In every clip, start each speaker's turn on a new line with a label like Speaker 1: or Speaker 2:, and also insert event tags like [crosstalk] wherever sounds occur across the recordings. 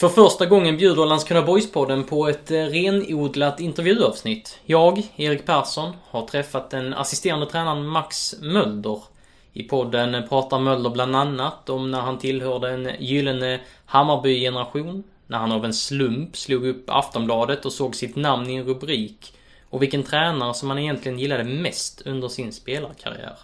Speaker 1: För första gången bjuder Landskrona Boys-podden på ett eh, renodlat intervjuavsnitt. Jag, Erik Persson, har träffat den assisterande tränaren Max Mölder. I podden pratar Mölder bland annat om när han tillhörde en gyllene Hammarby-generation, när han av en slump slog upp Aftonbladet och såg sitt namn i en rubrik och vilken tränare som han egentligen gillade mest under sin spelarkarriär.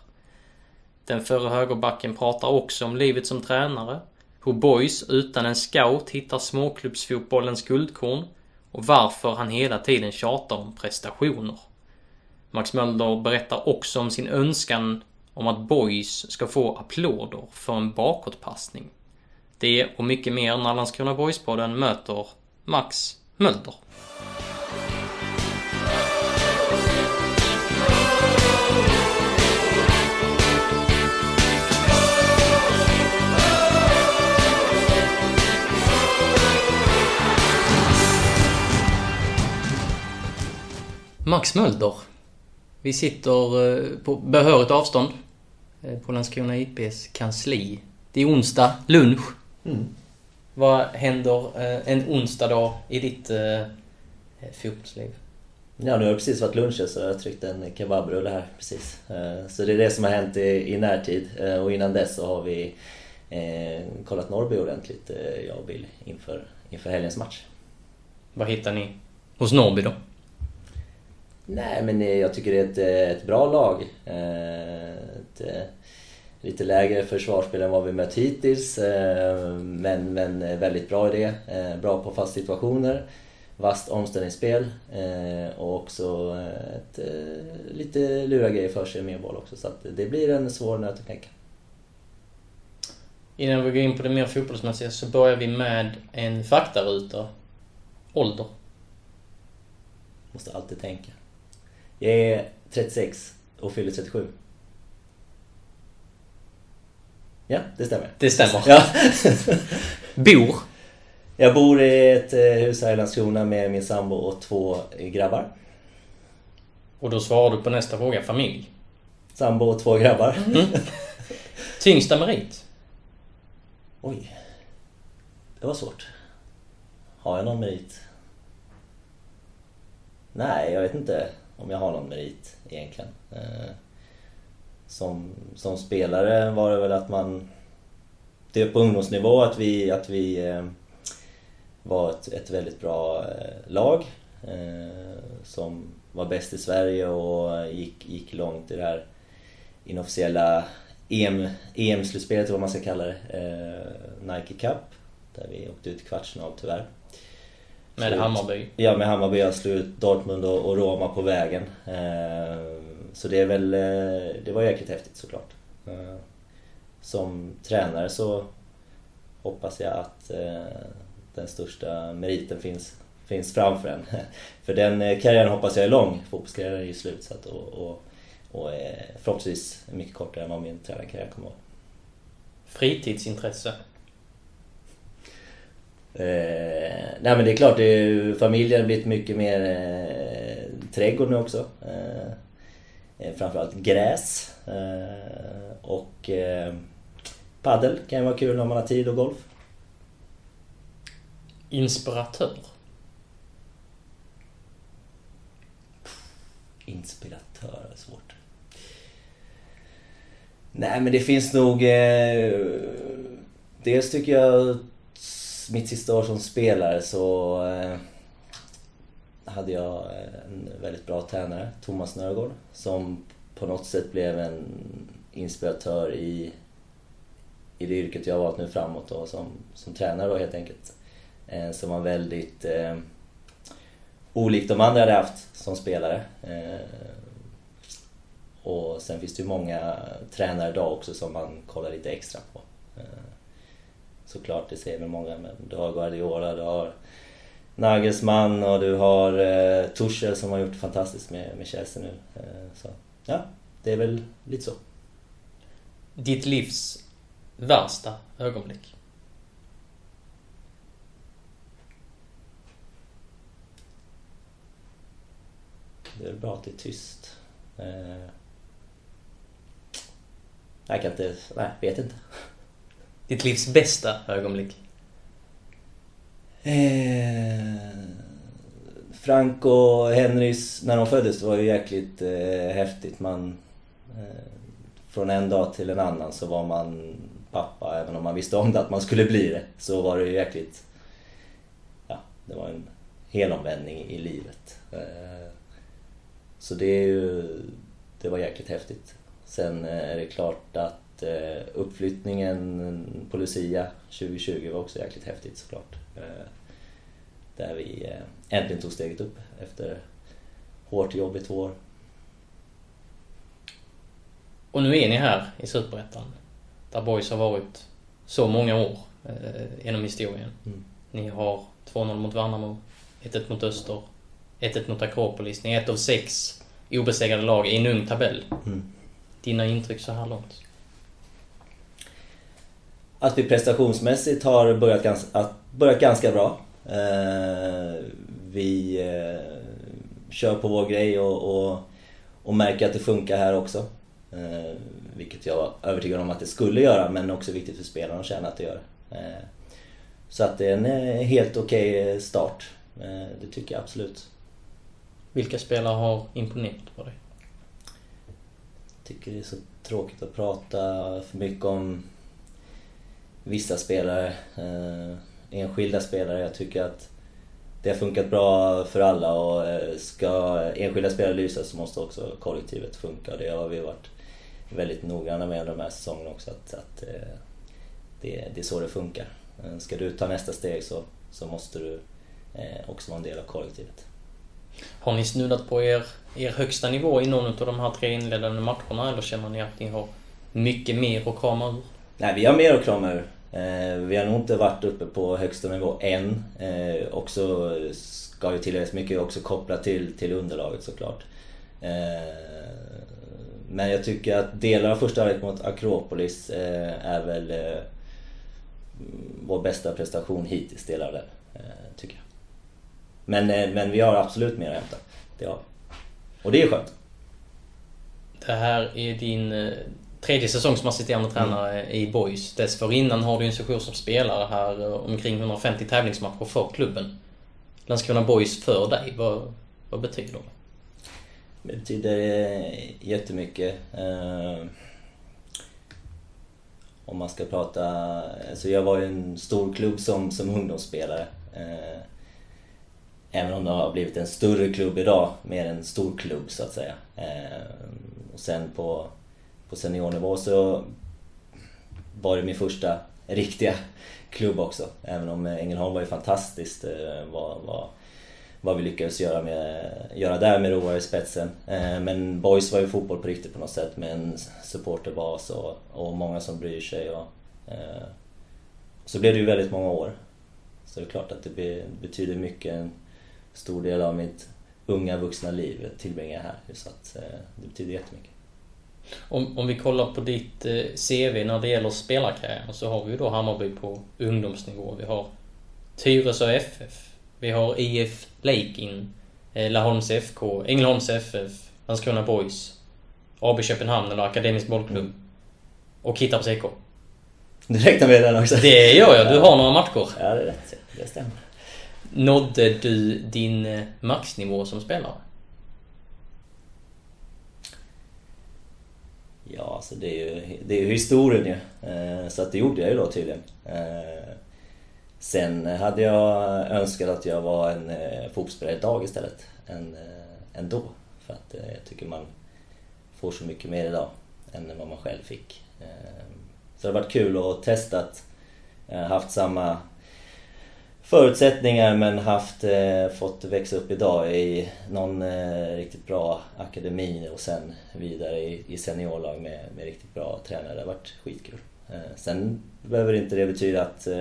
Speaker 1: Den förre högerbacken pratar också om livet som tränare, hur boys utan en scout hittar småklubbsfotbollens guldkorn och varför han hela tiden tjatar om prestationer. Max Mölder berättar också om sin önskan om att boys ska få applåder för en bakåtpassning. Det och mycket mer när Landskrona Boys-podden möter Max Mölder. Max Mölder. Vi sitter eh, på behörigt avstånd eh, på Landskrona IPs kansli. Det är onsdag, lunch.
Speaker 2: Mm.
Speaker 1: Vad händer eh, en onsdag dag i ditt fotbollsliv?
Speaker 2: Ja, nu har det precis varit lunch så jag har tryckt en kebabrulle här precis. Så det är det som har hänt i, i närtid. Och innan dess så har vi eh, kollat Norrby ordentligt, jag och Bill, inför, inför helgens match.
Speaker 1: Vad hittar ni hos Norrby då?
Speaker 2: Nej, men eh, jag tycker det är ett, eh, ett bra lag. Eh, Ett, lite lägre försvarsspel än vad vi mött hittills, men, men väldigt bra i det. Bra på fast situationer, vasst omställningsspel och också ett, lite lura grejer för sig med boll också. Så det blir en svår nöt att knäcka.
Speaker 1: Innan vi går in på det mer fotbollsmässiga så börjar vi med en faktaruta. Ålder.
Speaker 2: Måste alltid tänka. Jag är 36 och fyller 37. Ja, det stämmer.
Speaker 1: Det stämmer.
Speaker 2: Ja. [laughs]
Speaker 1: Bor.
Speaker 2: Jag bor i ett eh, hus här i Landskrona med min sambo och två grabbar.
Speaker 1: Och då svarar du på nästa fråga, familj.
Speaker 2: Sambo och två grabbar.
Speaker 1: Tyngsta merit?
Speaker 2: Oj. Det var svårt. Har jag någon merit? Nej, jag vet inte om jag har någon merit egentligen. Eh, som, som spelare var det väl att man... Det är på ungdomsnivå att vi, att vi eh, var ett, ett väldigt bra eh, lag. Som var bäst i Sverige och gick, gick långt i det här inofficiella EM, EM-slutspelet, vad man ska kalla det. Nike Cup. Där vi åkte ut i kvartsfinal tyvärr.
Speaker 1: Med
Speaker 2: Så-
Speaker 1: Hammarby.
Speaker 2: Ja, med Hammarby. Jag slog ut Dortmund och, Roma på vägen. Eh, så det är väl... Eh, det var jäkligt häftigt såklart. Eh, som tränare så hoppas jag att den största meriten finns, finns framför en. [laughs] För den karriären hoppas jag är lång. Fotbollskarriären är ju slut så att, och, och, och förhoppningsvis mycket kortare än vad min tränarkarriär kommer att vara.
Speaker 1: Fritidsintresse?
Speaker 2: Eh, nej men det är klart, det är, familjen har blivit mycket mer eh, trädgård nu också. Eh, eh, framförallt gräs. Eh, och eh, paddel kan ju vara kul om man har tid och golf.
Speaker 1: Inspiratör?
Speaker 2: Inspiratör är svårt. Nej men det finns nog... Eh, dels tycker jag mitt sista år som spelare så eh, hade jag eh, en väldigt bra tränare, Thomas Nörgård, som på något sätt blev en inspiratör i, i det yrket jag har valt nu framåt då, som, som tränare då helt enkelt. Eh, som var väldigt eh, olikt de andra jag hade haft som spelare. Eh, och sen finns det ju många tränare idag också som man kollar lite extra på. Eh, såklart, det säger väl många, men du har Guardiola, du har Nagelsmann och du har eh, Tuchel som har gjort fantastiskt med, med Chelsea nu. Eh, så ja, det är väl lite så.
Speaker 1: Ditt livs värsta ögonblick?
Speaker 2: Det är bra att det är tyst. Eh, jag kan inte... Nej, vet inte.
Speaker 1: Ditt livs bästa ögonblick?
Speaker 2: Eh, Frank och Henrys, när de föddes, var ju jäkligt eh, häftigt. Man, eh, från en dag till en annan så var man pappa, även om man visste om det att man skulle bli det. Så var det ju jäkligt... Ja, det var en helomvändning i livet. Eh, så det är ju... Det var jäkligt häftigt. Sen eh, är det klart att eh, uppflyttningen på Lucia 2020 var också jäkligt häftigt såklart. Eh, där vi äntligen tog steget upp efter hårt jobb i två år.
Speaker 1: Och nu är ni här i Superettan. Där Boys har varit så många år eh, genom historien. Mm. Ni har 2-0 mot Värnamo, 1-1 mot Öster, 1-1 mot Akropolis. Ni är ett av sex obesegrade lag i en ung tabell. Mm. Dina intryck så här långt?
Speaker 2: Att vi prestationsmässigt har börjat ganska, börjat ganska bra. Eh, vi eh, kör på vår grej och, och, och, märker att det funkar här också. Eh, vilket jag var övertygad om att det skulle göra men också viktigt för spelarna att känna att det gör. Så att det är en helt okej okay start. Det tycker jag absolut.
Speaker 1: Vilka spelare har imponerat på dig?
Speaker 2: Jag tycker det är så tråkigt att prata för mycket om vissa spelare. Enskilda spelare. Jag tycker att det har funkat bra för alla och eh, ska enskilda spelare lysa så måste också kollektivet funka. Det har vi varit väldigt noggranna med de här säsongerna också. Att, att eh, det, det är så det funkar. Eh, ska du ta nästa steg så, så måste du också vara en del av kollektivet.
Speaker 1: Har ni snuddat på er, er högsta nivå i någon av de här tre inledande matcherna eller känner ni att ni har mycket mer att krama ur?
Speaker 2: Nej, vi har mer att krama ur. Eh, vi har nog inte varit uppe på högsta nivå än. Eh, också ska ju tilläggas mycket också kopplat till, till underlaget såklart. Eh, men jag tycker att delar av första halvlek mot Akropolis är väl vår bästa prestation hittills, delar av den. Tycker jag. Men, men vi har absolut mer att hämta. Det har vi. Och det är skönt.
Speaker 1: Det här är din tredje säsong som assisterande tränare mm. i Boys. Dessförinnan har du en session som spelare här, eh, omkring 150 tävlingsmatcher för klubben. Landskrona Boys för dig, vad, vad betyder det?
Speaker 2: Det betyder eh, jättemycket. Eh, om man ska prata... Alltså jag var ju en stor klubb som, som ungdomsspelare. Även om det har blivit en större klubb idag, mer en stor klubb så att säga. Och sen på på seniornivå så var det min första riktiga klubb också. Även om eh, Ängelholm var ju fantastiskt eh, vad, vad, vad vi lyckades göra, med, göra där med Roar i spetsen. Eh, men Boys var ju fotboll på riktigt på något sätt med en supporterbas och, och många som bryr sig. Och, så blev det ju väldigt många år. Så det är klart att det betyder mycket. En stor del av mitt unga vuxna liv tillbringar jag här. Så att, det betyder jättemycket.
Speaker 1: Om, om vi kollar på ditt eh, CV när det gäller spelarkarriären så har vi ju då Hammarby på ungdomsnivå. Vi har Tyresö FF. Vi har IF Leikin, eh, Laholms FK, Ängelholms FF, Landskrona Boys, AB Köpenhamn eller Akademisk bollklubb. Mm. Och Kittarps EK.
Speaker 2: Du räknar med den också?
Speaker 1: Det gör jag. Du har några matcher.
Speaker 2: Ja, det är rätt. Det stämmer.
Speaker 1: Nådde du din eh, maxnivå som spelare?
Speaker 2: Ja, alltså det är ju, det är ju historien ju. Ja. så att det gjorde jag ju då tydligen. Eh, sen hade jag önskat att jag var en eh, fotbollsspelare idag istället. Än, än då. För att jag tycker man får så mycket mer idag än vad man själv fick. Så det har varit kul att testa att haft samma förutsättningar men haft, eh, fått växa upp idag i någon eh, riktigt bra akademi och sen vidare i, i seniorlag med, med riktigt bra tränare. Det har varit skitkul. Eh, sen behöver inte det betyda att eh,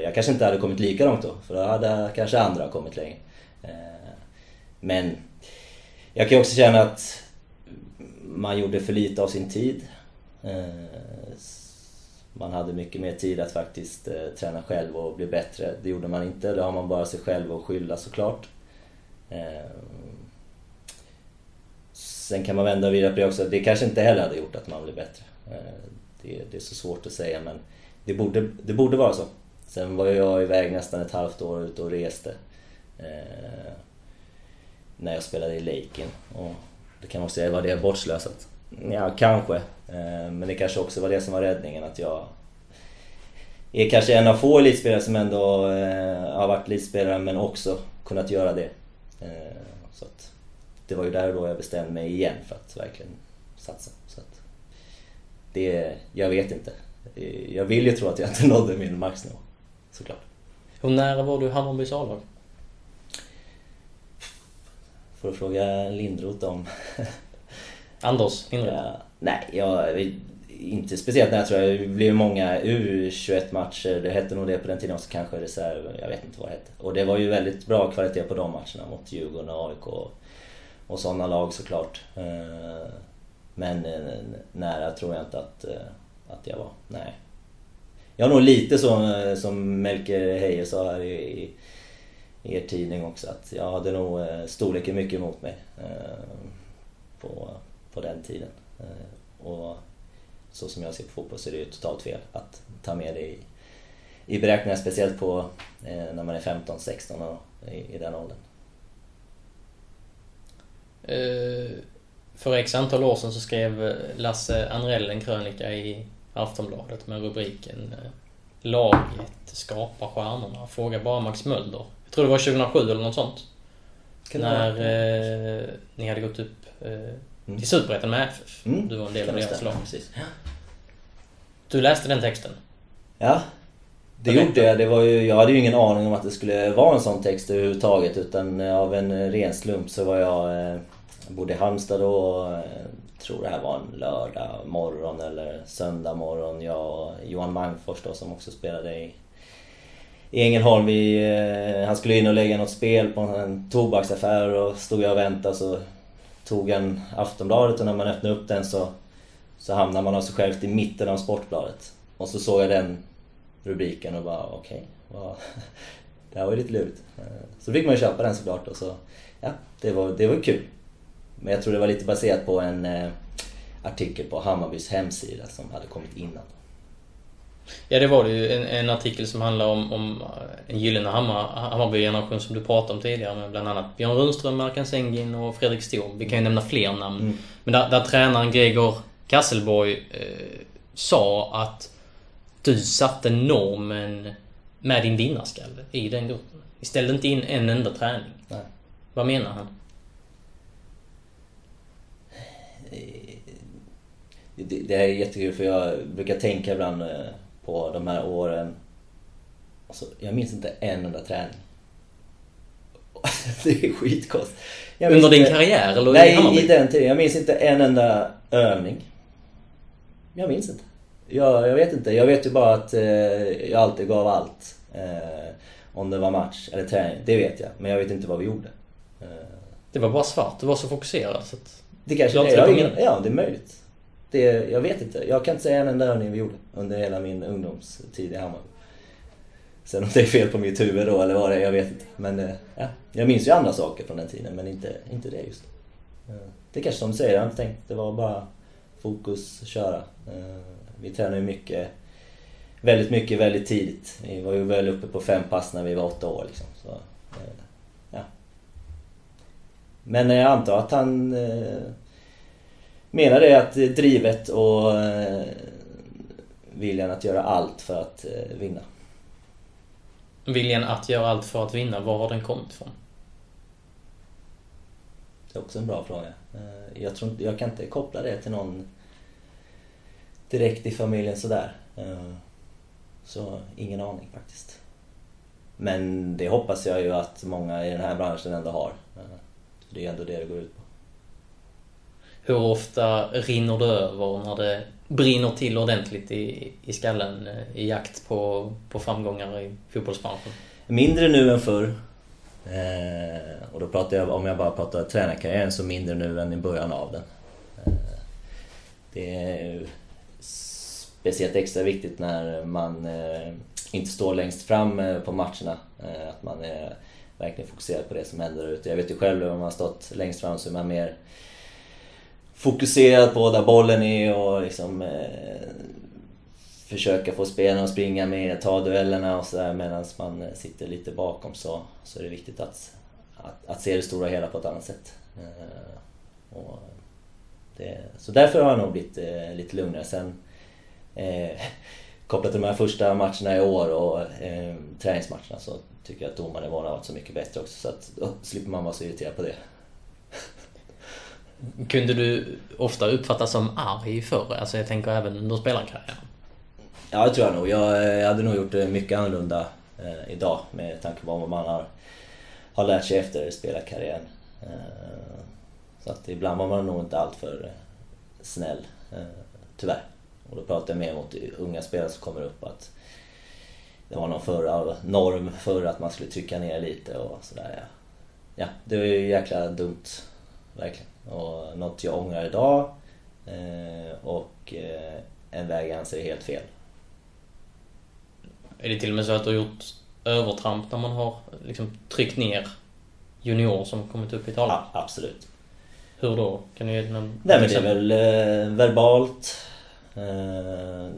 Speaker 2: jag kanske inte hade kommit lika långt då, för då hade kanske andra kommit längre. Eh, men jag kan också känna att man gjorde för lite av sin tid. Eh, man hade mycket mer tid att faktiskt eh, träna själv och bli bättre. Det gjorde man inte, då har man bara sig själv att skylla såklart. Eh, sen kan man vända vidare på det också. Det kanske inte heller hade gjort att man blev bättre. Eh, det, det är så svårt att säga men det borde, det borde vara så. Sen var jag iväg nästan ett halvt år ute och reste. Eh, när jag spelade i Laken. Och det kan man säga, var det bortslösat? Ja, kanske. Eh, men det kanske också var det som var räddningen, att jag är kanske en av få elitspelare som ändå eh, har varit elitspelare men också kunnat göra det. Eh, så att det var ju där då jag bestämde mig igen för att verkligen satsa. Så att det, jag vet inte. Jag vill ju tro att jag inte [laughs] nådde min maxnivå. Såklart.
Speaker 1: Hur nära var du Hammarbys A-lag?
Speaker 2: Får du fråga Lindroth om. [laughs]
Speaker 1: Anders Lindroth?
Speaker 2: Eh, ja, nej, jag, inte speciellt nära tror jag. Det blev många U21 matcher. Det hette nog det på den tiden också, kanske reserv. Jag vet inte vad det hette. Och det var ju väldigt bra kvalitet på de matcherna mot Djurgården och AIK och, och sådana lag såklart. Eh, men eh, nära tror jag inte att, att jag var. Nej. Jag har nog lite så som Melker Heijer sa här i, i, er tidning också att jag hade nog storleken mycket emot mig på, på den tiden. Och så som jag ser på fotboll så är det ju totalt fel att ta med det i, i beräkningar, speciellt på när man är 15-16 i, i den åldern.
Speaker 1: För x antal år sedan så skrev Lasse Anrell en krönika i Aftonbladet med rubriken eh, Laget skapar stjärnorna. Fråga bara Max Mölder. Jag tror det var 2007 eller något sånt. Kan när eh, ni hade gått upp eh, mm. till Superettan med FF. Mm. Du var en del av deras lag. Du läste den texten?
Speaker 2: Ja, det gjorde jag. Det var ju, jag hade ju ingen aning om att det skulle vara en sån text överhuvudtaget. Utan av en ren slump så var jag... Eh, bodde i Halmstad då och eh, tror det här var en lördag morgon eller söndag morgon. Jag och Johan Mangfors då som också spelade i, i Ängelholm. Vi, eh, han skulle in och lägga något spel på en tobaksaffär och stod jag och väntade så tog en Aftonbladet och när man öppnade upp den så, så hamnar man av sig själv i mitten av Sportbladet. Och så såg jag den rubriken och bara okej, okay, [laughs] det här var ju lite lurigt. Eh, så fick man ju köpa den såklart och så, ja, det var, det var kul. Men jag tror det var lite baserat på en eh, artikel på Hammarbys hemsida som hade kommit innan.
Speaker 1: Ja, det var det ju. En, en artikel som handlar om, om en gyllene Hammar, Hammarby-generation som du pratade om tidigare med bland annat Björn Rundström, Markan Sengin och Fredrik Storm. Vi kan ju nämna fler namn. Mm. Men där, där tränaren Gregor Kasselborg eh, sa att du satte normen med din vinnarskalle i den gruppen. Vi ställde inte in en enda träning. Nej. Vad menar han?
Speaker 2: det, det här är jättekul för jag brukar tänka ibland eh, på de här åren. Alltså, jag minns inte en enda träning. [laughs] det är skitkonstigt.
Speaker 1: Under din inte, karriär eller
Speaker 2: Nej, i, i den tiden. Jag minns inte en enda övning. Jag minns inte. Jag, jag vet inte. Jag vet ju bara att eh, jag alltid gav allt. Eh, om det var match eller träning. Det vet jag. Men jag vet inte vad vi gjorde.
Speaker 1: Eh. Det var bara svart. Du var så fokuserad så att...
Speaker 2: Det kanske är. Ja, det är möjligt. Det, jag vet inte. Jag kan inte säga en enda övning vi gjorde under hela min ungdomstid i Hammarby. Sen om det är fel på mitt huvud då eller vad det är, jag vet inte. Men eh, ja, jag minns ju andra saker från den tiden men inte, inte det just. Eh, det är kanske som du säger, jag har inte tänkt. Det var bara fokus, köra. Eh, vi tränade ju mycket, väldigt mycket väldigt tidigt. Vi var ju väl uppe på fem pass när vi var åtta år liksom. Så, ja. Men jag antar att han menar det att drivet och eh, viljan att göra allt för att eh, vinna.
Speaker 1: Viljan att göra allt för att vinna, var har den kommit ifrån?
Speaker 2: Det är också en bra fråga. Eh, jag, tror, jag kan inte koppla det till någon direkt i familjen sådär. Så ingen aning faktiskt. Men det hoppas jag ju att många i den här branschen ändå har. Det är ändå det det går ut på.
Speaker 1: Hur ofta rinner det över när det brinner till ordentligt i, i skallen eh, i jakt på, på framgångar i fotbollsbranschen?
Speaker 2: Mindre nu än förr. Eh, och då pratar jag, om jag bara pratar tränarkarriären, så mindre nu än i början av den. Eh, det är speciellt extra viktigt när man eh, inte står längst fram eh, på matcherna. Eh, att man är verkligen fokuserad på det som händer där ute. Jag vet ju själv om man har stått längst fram så är man mer fokuserad på där bollen är och liksom eh, försöka få spelarna att springa med, ta duellerna och sådär medan man eh, sitter lite bakom så, så är det viktigt att, att, att se det stora hela på ett annat sätt. Eh, och det, så därför har jag nog blivit eh, lite lugnare. Sen eh, [laughs] kopplat till de här första matcherna i år och eh, träningsmatcherna så tycker jag att domarnivån har varit så mycket bättre också så att då slipper man vara så irriterad på det.
Speaker 1: Kunde du ofta uppfattas som arg förr? Alltså jag tänker även under spelarkarriären.
Speaker 2: Ja, det tror jag nog. Jag, eh, jag hade nog gjort det mycket annorlunda eh, idag med tanke på vad man har, har lärt sig efter spelarkarriären. Eh, så att ibland var man nog inte alltför eh, snäll, eh, tyvärr. Och då pratar jag mer mot unga spelare som kommer upp att det var någon förra norm förr att man skulle trycka ner lite och sådär. Ja. ja, det var ju jäkla dumt. Verkligen. Och något jag ångrar idag. Eh, och eh, en väg jag anser är helt fel.
Speaker 1: Är det till och med så att du har gjort övertramp när man har liksom tryckt ner juniorer som kommit upp i talan?
Speaker 2: Ja, absolut.
Speaker 1: Hur då? Kan du ge någon
Speaker 2: Nej men det är väl eh, verbalt. Eh,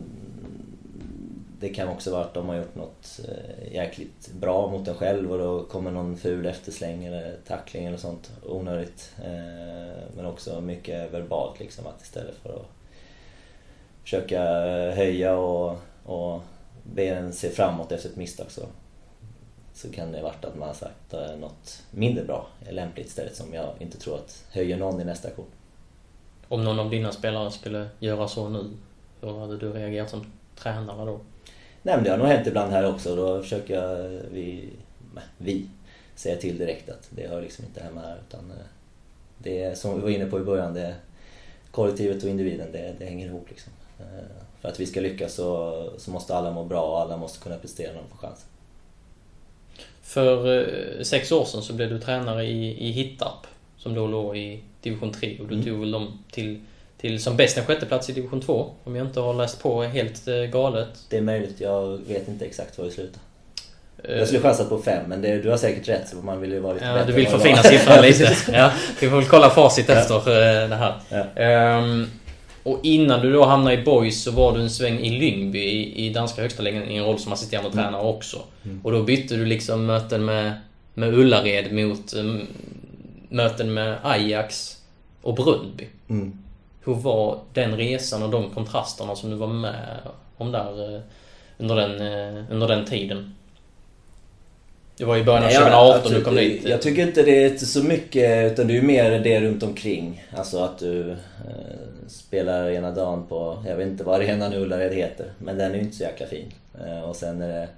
Speaker 2: det kan också vara att de har gjort något eh, jäkligt bra mot en själv och då kommer någon ful eftersläng eller tackling eller sånt onödigt. Eh, men också mycket verbalt liksom att istället för att försöka eh, höja och, och be en se framåt efter ett misstag så, så kan det varit att man har sagt något mindre bra, lämpligt istället som jag inte tror att höjer någon i nästa aktion.
Speaker 1: Om någon av dina spelare skulle göra så nu, hur hade du reagerat som tränare då?
Speaker 2: Nej men det har nog hänt ibland här också. Då försöker jag, vi, vi säga till direkt att det hör liksom inte hemma här. Utan eh, det är som vi var inne på i början, det kollektivet och individen, det, det hänger ihop liksom. Eh, för att vi ska lyckas så, så måste alla må bra och alla måste kunna prestera när de får chansen.
Speaker 1: För eh, sex år sedan så blev du tränare i, i Hittarp, som då låg i division 3 och du mm. tog väl dem till till som bäst en sjätteplats i division 2. Om jag inte har läst på helt eh, galet.
Speaker 2: Det är möjligt. Jag vet inte exakt var det slutar. Eh, jag skulle chansa på fem, men det, du har säkert rätt. Så man vill ju vara lite
Speaker 1: ja,
Speaker 2: bättre.
Speaker 1: Du vill förfina siffran lite. Ja, vi får väl kolla facit efter ja. det här. Ja. Um, och innan du då hamnade i Boys så var du en sväng i Lyngby i, i danska högsta ligan i en roll som assisterande mm. tränare också. Mm. Och då bytte du liksom möten med, med Ullared mot um, möten med Ajax och Bröndby. Mm. Hur var den resan och de kontrasterna som du var med om där eh, under den, eh, under den tiden? Det var i början av 2018 du kom dit.
Speaker 2: Jag tycker inte det är så mycket, utan det är mer det runt omkring. Alltså att du eh, spelar ena dagen på, jag vet inte vad arenan i Ullared heter, men den är ju inte så jäkla fin. Eh, och sen är det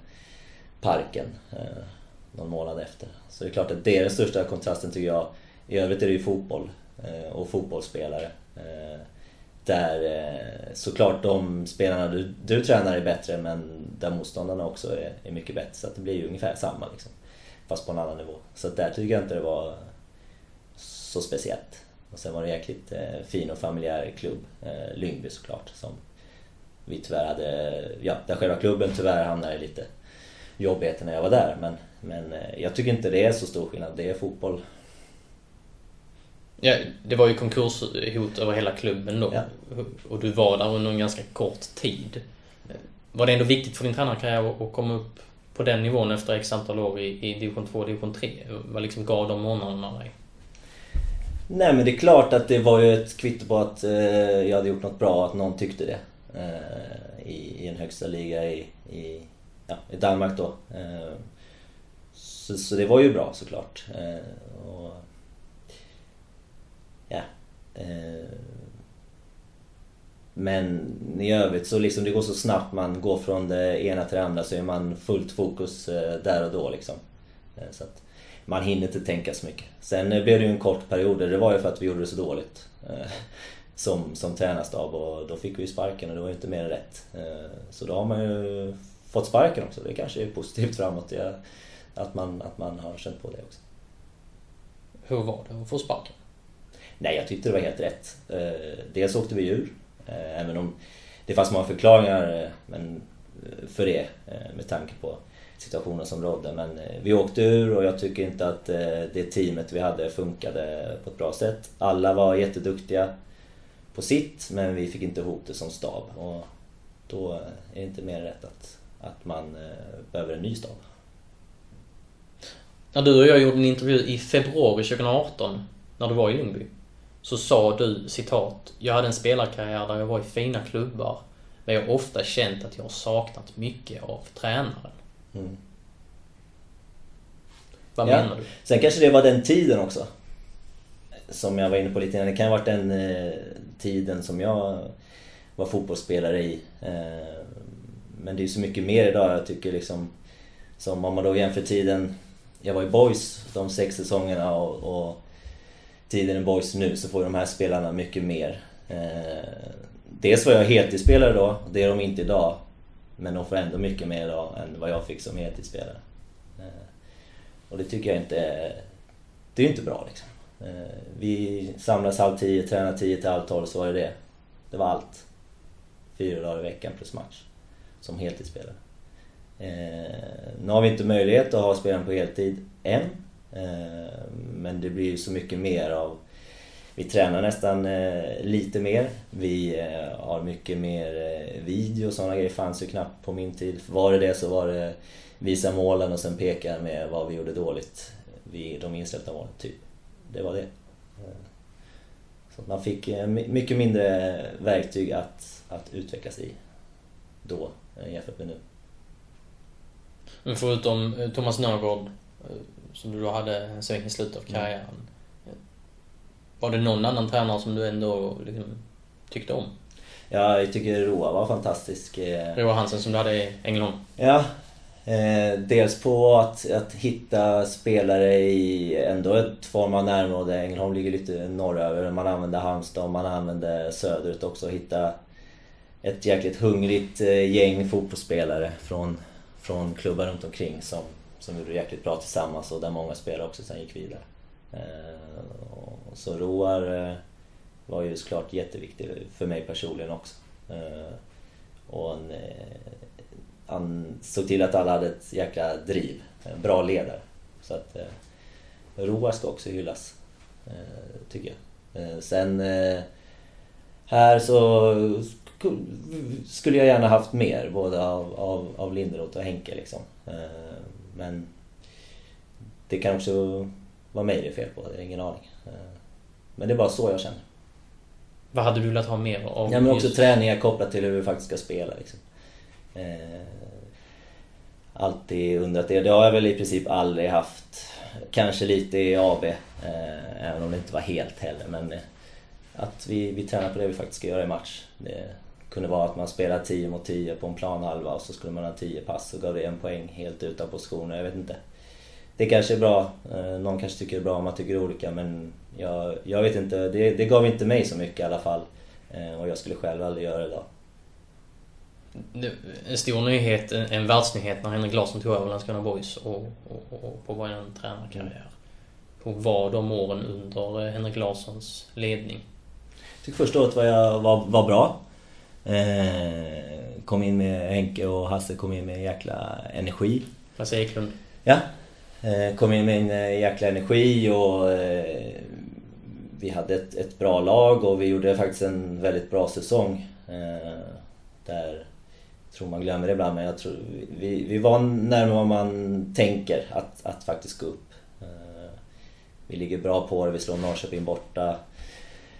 Speaker 2: Parken eh, någon månad efter. Så det är klart att det är den största kontrasten tycker jag. I övrigt är det ju fotboll eh, och fotbollsspelare. Eh, där eh, såklart de spelarna du, du tränar är bättre men där motståndarna också är, är mycket bättre. Så det blir ju ungefär samma liksom. Fast på en annan nivå. Så där tycker jag inte det var så speciellt. Och sen var det en jäkligt eh, fin och familjär klubb, eh, Lyngby såklart, som vi tyvärr hade, ja, där själva klubben tyvärr hamnade i lite jobbigheter när jag var där. Men, men eh, jag tycker inte det är så stor skillnad, det är fotboll
Speaker 1: Ja, det var ju konkurshot över hela klubben då. Ja. Och du var där under en ganska kort tid. Var det ändå viktigt för din tränarkarriär att komma upp på den nivån efter x antal år i, i division 2 och division 3? Vad liksom gav de månaderna dig?
Speaker 2: Nej men det är klart att det var ju ett kvitto på att eh, jag hade gjort något bra, att någon tyckte det. Eh, i, I en högsta liga i, i, ja, i Danmark då. Eh, så, så, det var ju bra såklart. Eh, och, Eh, men i övrigt så liksom det går så snabbt, man går från det ena till det andra så är man fullt fokus eh, där och då liksom. Eh, så att man hinner inte tänka så mycket. Sen blev det ju en kort period, det var ju för att vi gjorde det så dåligt. [laughs] Som, som tränarstab och då fick vi ju sparken och det var ju inte mer än rätt. Så då har man ju fått sparken också, det kanske är positivt framåt. Att man, att man har känt på det också.
Speaker 1: Hur var det att få sparken?
Speaker 2: Nej, jag tyckte det var helt rätt. Eh, dels åkte vi ur. Eh, även om det fanns många förklaringar eh, men för det med tanke på situationen som rådde. Men vi åkte ur och jag tycker inte att det teamet vi hade funkade på ett bra sätt. Alla var jätteduktiga på sitt men vi fick inte ihop det som stab. Och då är det inte mer rätt att, att man behöver en ny stab.
Speaker 1: När du och jag gjorde en intervju i februari 2018, när du var i Ljungby, så sa du citat Jag hade en spelarkarriär där jag var i fina klubbar, men jag har ofta känt att jag har saknat mycket av tränaren. Mm. Vad ja. menar du?
Speaker 2: Sen kanske det var den tiden också. Som jag var inne på lite innan. Det kan ha varit den eh, tiden som jag var fotbollsspelare i. Eh, men det är så mycket mer idag. Jag tycker liksom... Som om man då jämför tiden jag var i Boys de sex säsongerna och, och tiden i Boys nu så får de här spelarna mycket mer. Eh, dels var jag heltidsspelare då, det är de inte idag. Men de får ändå mycket mer idag än vad jag fick som heltidsspelare. Eh, och det tycker jag inte... Det är inte bra liksom. Eh, vi samlas halv tio, tränar tio till halv tolv, så var det det. Det var allt. Fyra dagar i veckan plus match. Som heltidsspelare. Eh, nu har vi inte möjlighet att ha spelaren på heltid än. Eh, men det blir ju så mycket mer av... Vi tränar nästan eh, lite mer. Vi eh, har mycket mer video och sådana grejer. fanns ju knappt på min tid. Var det det så var det visa målen och sen peka med vad vi gjorde dåligt vid de insläppta målen, typ. Det var det. Så man fick mycket mindre verktyg att, att utvecklas i då jämfört med nu.
Speaker 1: Men förutom Thomas Nörgård, som du då hade en sväng i slutet av karriären. Var det någon annan tränare som du ändå liksom tyckte om?
Speaker 2: Ja, jag tycker Roa var fantastisk. Eh.
Speaker 1: Roa Hansen som du hade i Ängelholm?
Speaker 2: Ja. Eh, dels på att, att hitta spelare i ändå ett form av närområde. Ängelholm ligger lite norröver. Man använde Halmstad och man använde söderut också. Hitta ett jäkligt hungrigt gäng fotbollsspelare från från klubbar runt omkring som, som gjorde jäkligt bra tillsammans och där många spelare också sen gick vidare. Eh, så Roar eh, var ju såklart jätteviktig för mig personligen också. Eh, och han, han såg till att alla hade ett jäkla driv. En bra ledare. Så att Roar ska också hyllas, tycker jag. Sen här så skulle jag gärna haft mer både av, av, av Linderoth och Henke liksom. Eh, men det kan också vara mig det är fel på, det är ingen aning. Eh, men det är bara så jag känner.
Speaker 1: Vad hade du velat ha mer av?
Speaker 2: Ja men också just... träningar kopplat till hur vi faktiskt ska spela liksom. Eh, alltid undrat det. Det har jag väl i princip aldrig haft. Kanske lite i AB, även om det inte var helt heller. Men att vi, vi tränar på det vi faktiskt ska göra i match. Det, kunde vara att man spelar 10 mot 10 på en planhalva och så skulle man ha 10 pass och gav det en poäng helt utan positioner. Jag vet inte. Det kanske är bra. Eh, någon kanske tycker det är bra, man tycker olika men jag, jag vet inte. Det, det gav inte mig så mycket i alla fall. Eh, och jag skulle själv aldrig göra det idag.
Speaker 1: En stor nyhet, en världsnyhet när Henrik Larsson tog över Landskrona Boys och, och, och, på var en tränarkarriär. På var de åren under eh, Henrik Larssons ledning?
Speaker 2: Jag tycker första året var, jag, var, var bra. Eh, kom in med Henke och Hasse kom in med en jäkla energi.
Speaker 1: Lasse Eklund.
Speaker 2: Ja. Eh, kom in med en eh, jäkla energi och eh, vi hade ett, ett, bra lag och vi gjorde faktiskt en väldigt bra säsong. Där, tror man glömmer det ibland, men jag tror vi, vi var närmare vad man tänker att, att faktiskt gå upp. Vi ligger bra på det, vi slår Norrköping borta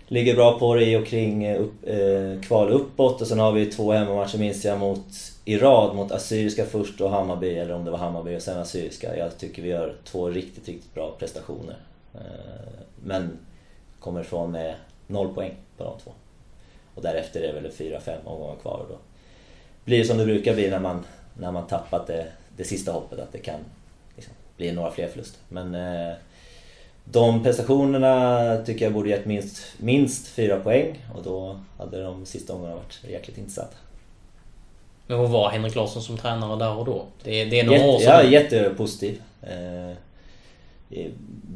Speaker 2: ligger bra på det i och kring eh, upp, eh, kval uppåt och sen har vi två hemmamatcher minns jag mot i rad mot Assyriska först och Hammarby, eller om det var Hammarby och sen Assyriska. Jag tycker vi gör två riktigt, riktigt bra prestationer. Eh, men kommer ifrån med noll poäng på de två. Och därefter är det väl fyra, fem omgångar kvar och då blir det som det brukar bli när man, när man tappat det, det sista hoppet, att det kan liksom, bli några fler förluster. Men eh, de prestationerna tycker jag borde gett minst, minst fyra poäng och då hade de sista omgångarna varit jäkligt intressanta.
Speaker 1: Men hur var Henrik Larsson som tränare där och då? Det, det är några
Speaker 2: Jätte,
Speaker 1: år sedan.
Speaker 2: Ja, jättepositiv. Eh,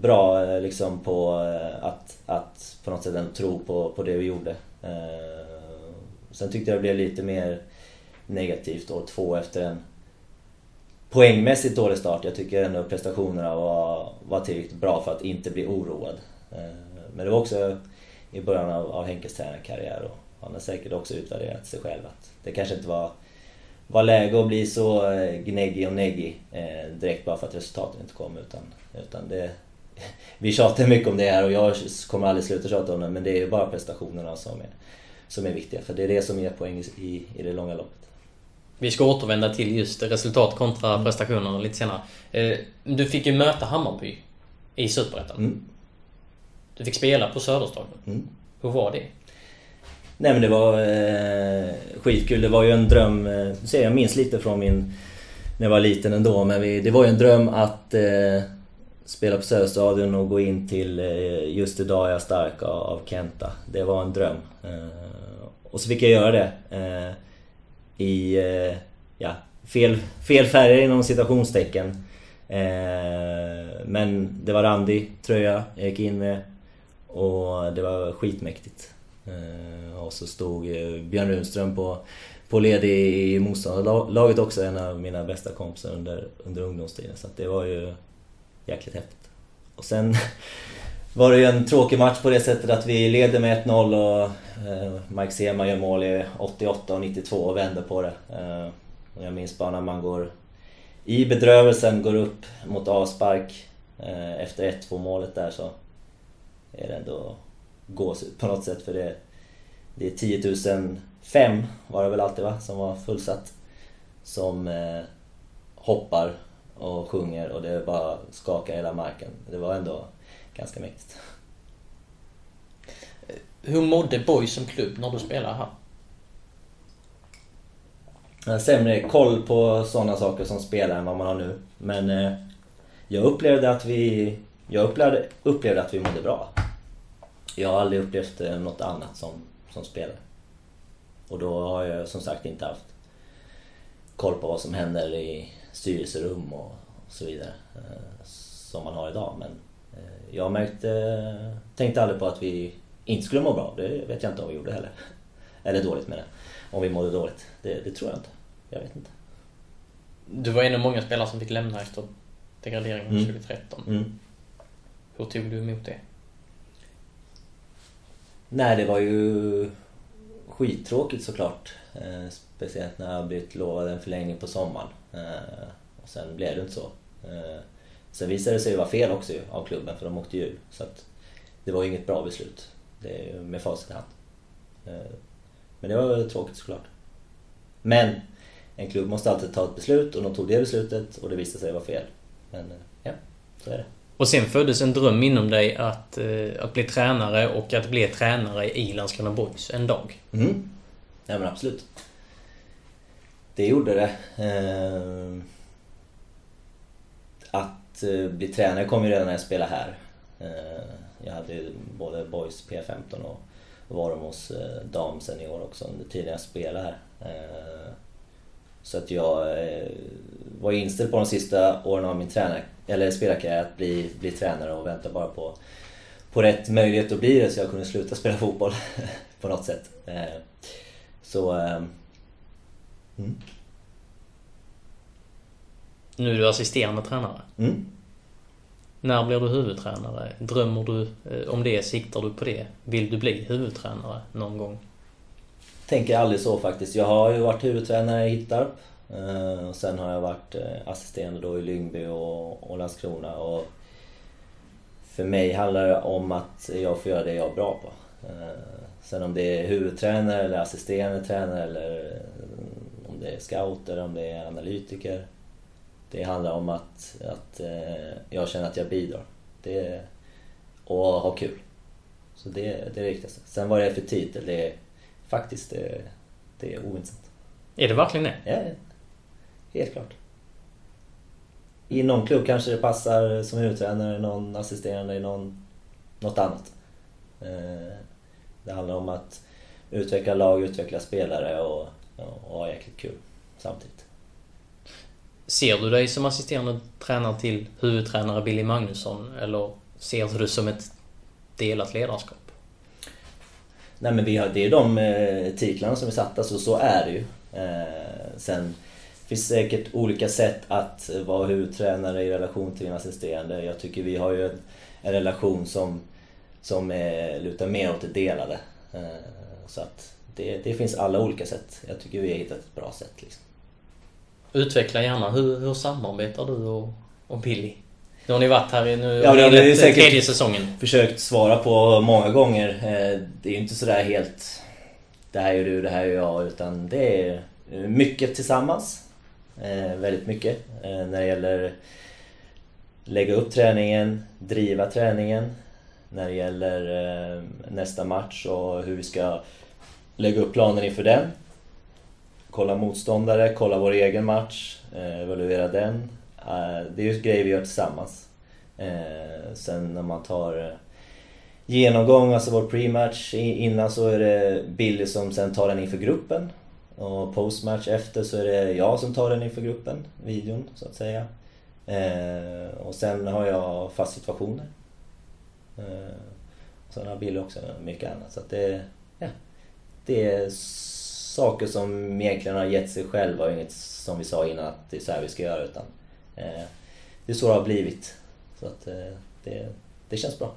Speaker 2: bra eh, liksom på eh, att, att på något sätt tro på, på det vi gjorde. Eh, sen tyckte jag det blev lite mer negativt år två efter en poängmässigt dålig start. Jag tycker ändå prestationerna var, var tillräckligt bra för att inte bli oroad. Eh, men det var också i början av, av Henkes tränarkarriär och han har säkert också utvärderat sig själv att det kanske inte var, var läge att bli så eh, gnäggig och neggig eh, direkt bara för att resultaten inte kom utan, utan det, [laughs] vi tjatar mycket om det här och jag kommer aldrig sluta tjata om det men det är ju bara prestationerna som är, som är viktiga för det är det som ger poäng i, i det långa loppet.
Speaker 1: Vi ska återvända till just resultat kontra prestationer lite senare. Eh, du fick ju möta Hammarby i Superettan. Mm. Du fick spela på Söderstadion. Mm. Hur var det?
Speaker 2: Nej men det var eh, skitkul. Det var ju en dröm. Eh, ser jag minns lite från min... När jag var liten ändå. Men vi, det var ju en dröm att eh, spela på Söderstadion och gå in till eh, Just idag är jag stark av, av Kenta. Det var en dröm. Eh, och så fick jag göra det. I eh, ja, fel, fel färger inom citationstecken. Eh, men det var randig tröja jag gick in med. Och det var skitmäktigt. Eh, och så stod eh, Björn Runström på, på led i motståndarlaget också, en av mina bästa kompisar under, under ungdomstiden. Så det var ju jäkligt häftigt. Och sen [laughs] var det ju en tråkig match på det sättet att vi leder med 1-0 och eh, Mike Sema gör mål i 88 och 92 och vänder på det. Eh, och jag minns bara när man går i bedrövelsen, går upp mot avspark eh, efter 1-2 målet där så är det ändå gåshud på något sätt för det, det är 10 005 var det väl alltid va, som var fullsatt. Som eh, hoppar och sjunger och det bara skakar hela marken. Det var ändå ganska mäktigt.
Speaker 1: Hur mådde Boys som klubb när du spelade här?
Speaker 2: Jag har sämre koll på sådana saker som spelare än vad man har nu. Men eh, jag upplevde att vi jag upplevde, upplevde att vi mådde bra. Jag har aldrig upplevt eh, något annat som, som spelare. Och då har jag som sagt inte haft koll på vad som händer i styrelserum och så vidare. Eh, som man har idag. Men jag märkte, tänkte aldrig på att vi inte skulle må bra. Det vet jag inte om vi gjorde heller. Eller dåligt med det. Om vi mådde dåligt. Det, det tror jag inte. Jag vet inte.
Speaker 1: Du var en av många spelare som fick lämna efter degraderingen mm. 2013. Mm. Hur tog du emot det?
Speaker 2: Nej, det var ju skittråkigt såklart. Eh, speciellt när jag blivit lovad en förlängning på sommaren. Eh, och sen blev det inte så. Eh, sen visade det sig vara fel också av klubben för de åkte ju Så att det var inget bra beslut. Det är med facit i hand. Eh, men det var tråkigt såklart. Men en klubb måste alltid ta ett beslut och de tog det beslutet och det visade sig vara fel. Men eh, ja, så är det.
Speaker 1: Och sen föddes en dröm inom dig att, eh, att bli tränare och att bli tränare i Landskrona Boys en dag.
Speaker 2: Mm. Ja men absolut. Det gjorde det. Eh, att eh, bli tränare kom ju redan när jag spelade här. Eh, jag hade både Boys P15 och Varumos eh, dam senior också under tiden jag spelade här. Så att jag var inställd på de sista åren av min tränare eller spelarkarriär att bli, bli tränare och vänta bara på, på rätt möjlighet att bli det så jag kunde sluta spela [laughs] fotboll på något sätt. Så... Mm.
Speaker 1: Nu är du assisterande tränare.
Speaker 2: Mm.
Speaker 1: När blir du huvudtränare? Drömmer du eh, om det? Siktar du på det? Vill du bli huvudtränare någon gång?
Speaker 2: Tänker aldrig så faktiskt. Jag har ju varit huvudtränare i Hittarp och sen har jag varit uh, assisterande då i Lyngby och, och Landskrona. Och för mig handlar det om att jag får göra det jag är bra på. Sen om det är huvudtränare eller assisterande tränare eller om det är scout eller om det är analytiker. Det handlar om att, att jag känner att jag bidrar. Det, och ha kul. Så det, det är det viktigaste. Sen vad det är för titel, det är faktiskt det, det är ointressant.
Speaker 1: Är det verkligen det?
Speaker 2: Ja, Helt klart. I någon klubb kanske det passar som huvudtränare, någon assisterande i någon, något annat. Eh, det handlar om att utveckla lag, utveckla spelare och, och ha jäkligt kul samtidigt.
Speaker 1: Ser du dig som assisterande tränare till huvudtränare Billy Magnusson eller ser du det som ett delat ledarskap?
Speaker 2: Nej men vi har, det är de eh, titlarna som är satta, så så är det ju. Eh, sen finns säkert olika sätt att vara huvudtränare i relation till en assisterande. Jag tycker vi har ju en, en relation som, som är, lutar mer åt det delade. Eh, så att det, det finns alla olika sätt. Jag tycker vi har hittat ett bra sätt. Liksom.
Speaker 1: Utveckla gärna. Hur, hur samarbetar du och, och Billy? Nu har ni varit här i nu
Speaker 2: Ja, det har ni säkert
Speaker 1: tredje säsongen.
Speaker 2: försökt svara på många gånger. Eh, Det är ju inte sådär helt... Det här är du, det här är jag. Utan det är mycket tillsammans. Eh, Väldigt mycket. Eh, När det gäller lägga upp träningen, driva träningen. När det gäller eh, nästa match och hur vi ska lägga upp planen inför den. Kolla motståndare, kolla vår egen match, eh, evaluera den. Eh, det är ju grejer vi gör tillsammans. Eh, sen när man tar genomgång, alltså vår pre-match innan så är det Billy som sen tar den inför gruppen. Och postmatch efter så är det jag som tar den inför gruppen, videon så att säga. Och sen har jag fast situationer. Sen har Billy också mycket annat. Så att det, ja, det är saker som egentligen har gett sig själva och inget som vi sa innan att det är så här vi ska göra. Utan, eh, det är så det har blivit. Så att eh, det, det känns bra.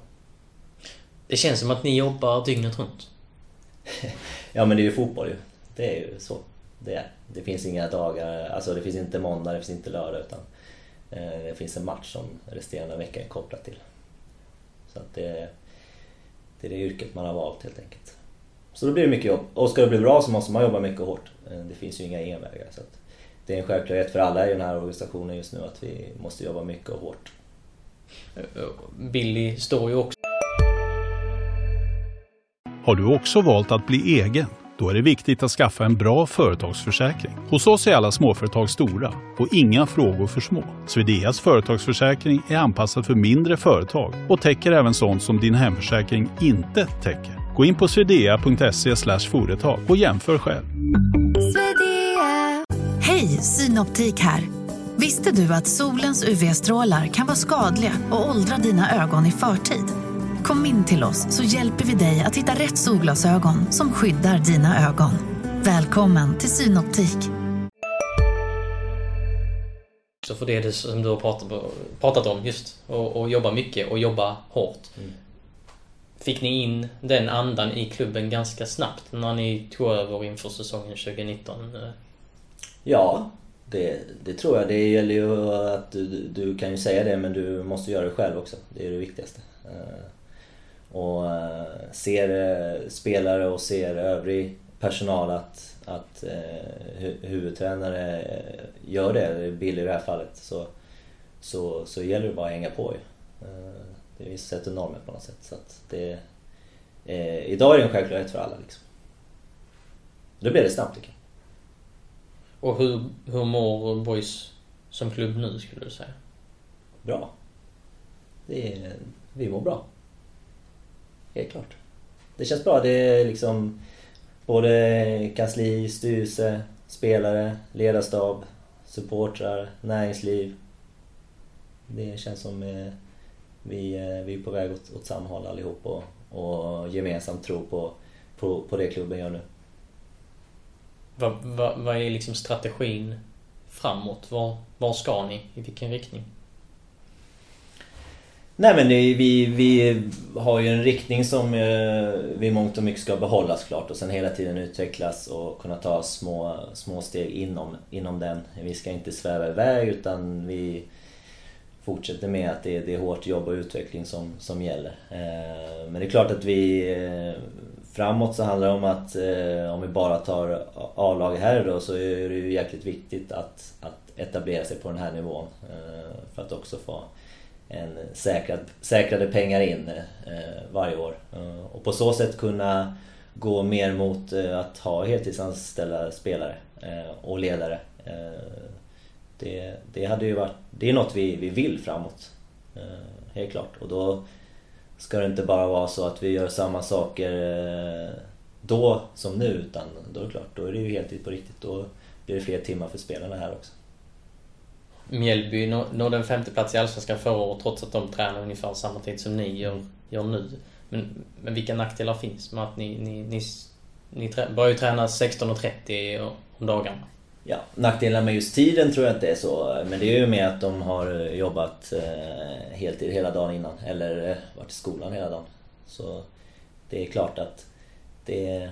Speaker 1: Det känns som att ni jobbar dygnet runt. [laughs]
Speaker 2: Ja men det är ju fotboll ju. Det är ju så. Det är. Det finns inga dagar, alltså det finns inte måndag, det finns inte lördag utan eh, det finns en match som resterande vecka är kopplad till. Så att det, det är det yrket man har valt helt enkelt. Så då blir det mycket jobb. Och ska det bli bra så måste man jobba mycket och hårt. Eh, Det finns ju inga envägar. Så att det är en självklarhet för alla i den här organisationen just nu att vi måste jobba mycket och hårt.
Speaker 1: Billy står ju också
Speaker 3: Har du också valt att bli egen? Då är det viktigt att skaffa en bra företagsförsäkring. Hos oss är alla småföretag stora och inga frågor för små. Swedeas företagsförsäkring är anpassad för mindre företag och täcker även sånt som din hemförsäkring inte täcker. Gå in på swedea.se företag och jämför själv.
Speaker 4: Hej, Synoptik här. Visste du att solens UV-strålar kan vara skadliga och åldra dina ögon i förtid? Kom in till oss så hjälper vi dig att hitta rätt solglasögon som skyddar dina ögon. Välkommen till Synoptik.
Speaker 1: för det, är det som du har pratat, pratat om just. Och, och jobba mycket och jobba hårt. Fick ni in den andan i klubben ganska snabbt när ni tog över inför säsongen 2019? Eh?
Speaker 2: Ja, det, det tror jag. Det gäller ju att du, du kan ju säga det men du måste göra det själv också. Det är det viktigaste. Eh, och eh, ser spelare och ser övrig personal att, att huvudtränare gör det, Billy i det här fallet, så, så, så gäller det bara att hänga på ju. Det sätter normer på något sätt. Så att det, eh, idag är det en självklarhet för alla liksom. Då blir det snabbt tycker jag.
Speaker 1: Och hur, hur mår Boys som klubb nu skulle du säga?
Speaker 2: bra. Det är, vi mår bra. Helt klart. Det känns bra. Det är liksom både kansli, styrelse, spelare, ledarstab, supportrar, näringsliv. Det känns som eh, vi, eh, vi är på väg åt, åt samma håll allihop och, och gemensamt tror på, på, på det klubben gör nu.
Speaker 1: Vad, vad, vad är liksom strategin framåt? Var, var ska ni? I vilken riktning?
Speaker 2: Nej men det, vi, vi har ju en riktning som eh, vi mångt och mycket ska behålla såklart och sen hela tiden utvecklas och kunna ta små, små steg inom, inom den. Vi ska inte sväva iväg utan vi fortsätter med att det är, det är hårt jobb och utveckling som, som gäller. Eh, men det är klart att vi eh, framåt så handlar det om att eh, om vi bara tar A-lag här då så är det ju jäkligt viktigt att, att etablera sig på den här nivån för att också få en säkrad, säkrade pengar in varje år. Och på så sätt kunna gå mer mot att ha heltidsanställda spelare och ledare. Det, det, hade ju varit, det är något vi, vi vill framåt. Eh, helt klart. Och då ska det inte bara vara så att vi gör samma saker eh, då som nu utan då är det klart, då är det ju heltid på riktigt. Då blir det fler timmar för spelarna här också.
Speaker 1: Mjällby nådde en femteplats i Allsvenskan förra året trots att de tränar ungefär samma tid som ni gör, gör nu. Men, men vilka nackdelar finns med att ni, ni, ni, ni ni börjar ju träna 16.30 om dagarna?
Speaker 2: Ja, nackdelen med just tiden tror jag inte är så. Men det är ju med att de har eh, jobbat eh, heltid hela dagen innan. Eller eh, varit i skolan hela dagen. Så det är klart att det...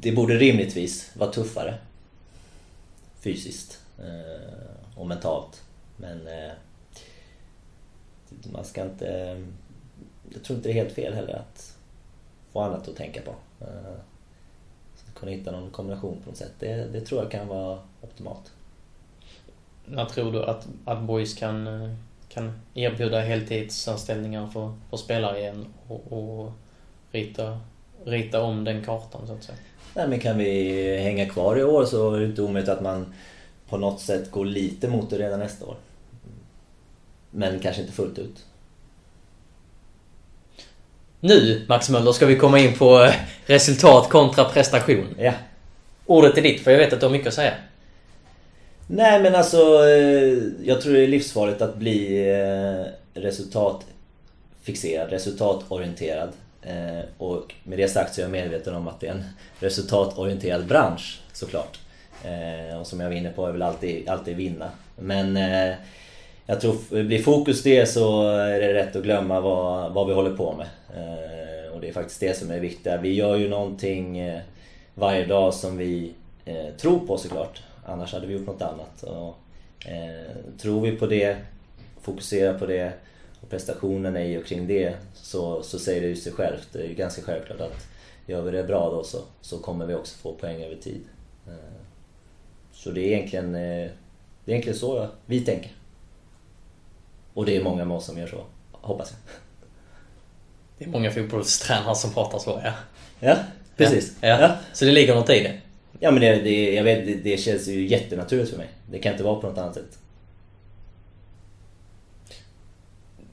Speaker 2: Det borde rimligtvis vara tuffare. Fysiskt eh, och mentalt. Men eh, man ska inte... Eh, jag tror inte det är helt fel heller att få annat att tänka på kunna hitta någon kombination på något sätt. Det, det tror jag kan vara optimalt.
Speaker 1: När tror du att, att Boys kan, kan erbjuda heltidsanställningar för, för spelare igen och, och rita, rita om den kartan så att säga?
Speaker 2: Nej, men kan vi hänga kvar i år så är det inte omöjligt att man på något sätt går lite mot det redan nästa år. Men kanske inte fullt ut.
Speaker 1: Nu, Max Möller, ska vi komma in på eh, resultat kontra prestation.
Speaker 2: Ja.
Speaker 1: Ordet är ditt, för jag vet att du har mycket att säga.
Speaker 2: Nej, men alltså... Eh, jag tror det är livsfarligt att bli eh, resultatfixerad, resultatorienterad. Och med det sagt så är jag medveten om att det är en resultatorienterad bransch, såklart. Och som jag var inne på, jag vill alltid, alltid vinna. Men jag tror, blir fokus det så är det rätt att glömma vad, vad vi håller på med. Eh, och det är faktiskt det som är viktigt. Vi gör ju någonting eh, varje dag som vi eh, tror på såklart. Annars hade vi gjort något annat. Och, eh, tror vi på det, fokuserar på det och prestationen är ju kring det så, så säger det ju sig självt. Det är ju ganska självklart att gör vi det bra då så, så kommer vi också få poäng över tid. Eh, så det är egentligen, eh, det är egentligen så vi tänker. Och det är många med oss som gör så, hoppas jag.
Speaker 1: Det är många fotbollstränare som pratar så, ja.
Speaker 2: Ja, precis.
Speaker 1: Ja, ja. ja. Så det ligger något i det?
Speaker 2: Ja, men det, det, jag vet, det, det känns ju jättenaturligt för mig. Det kan inte vara på något annat sätt.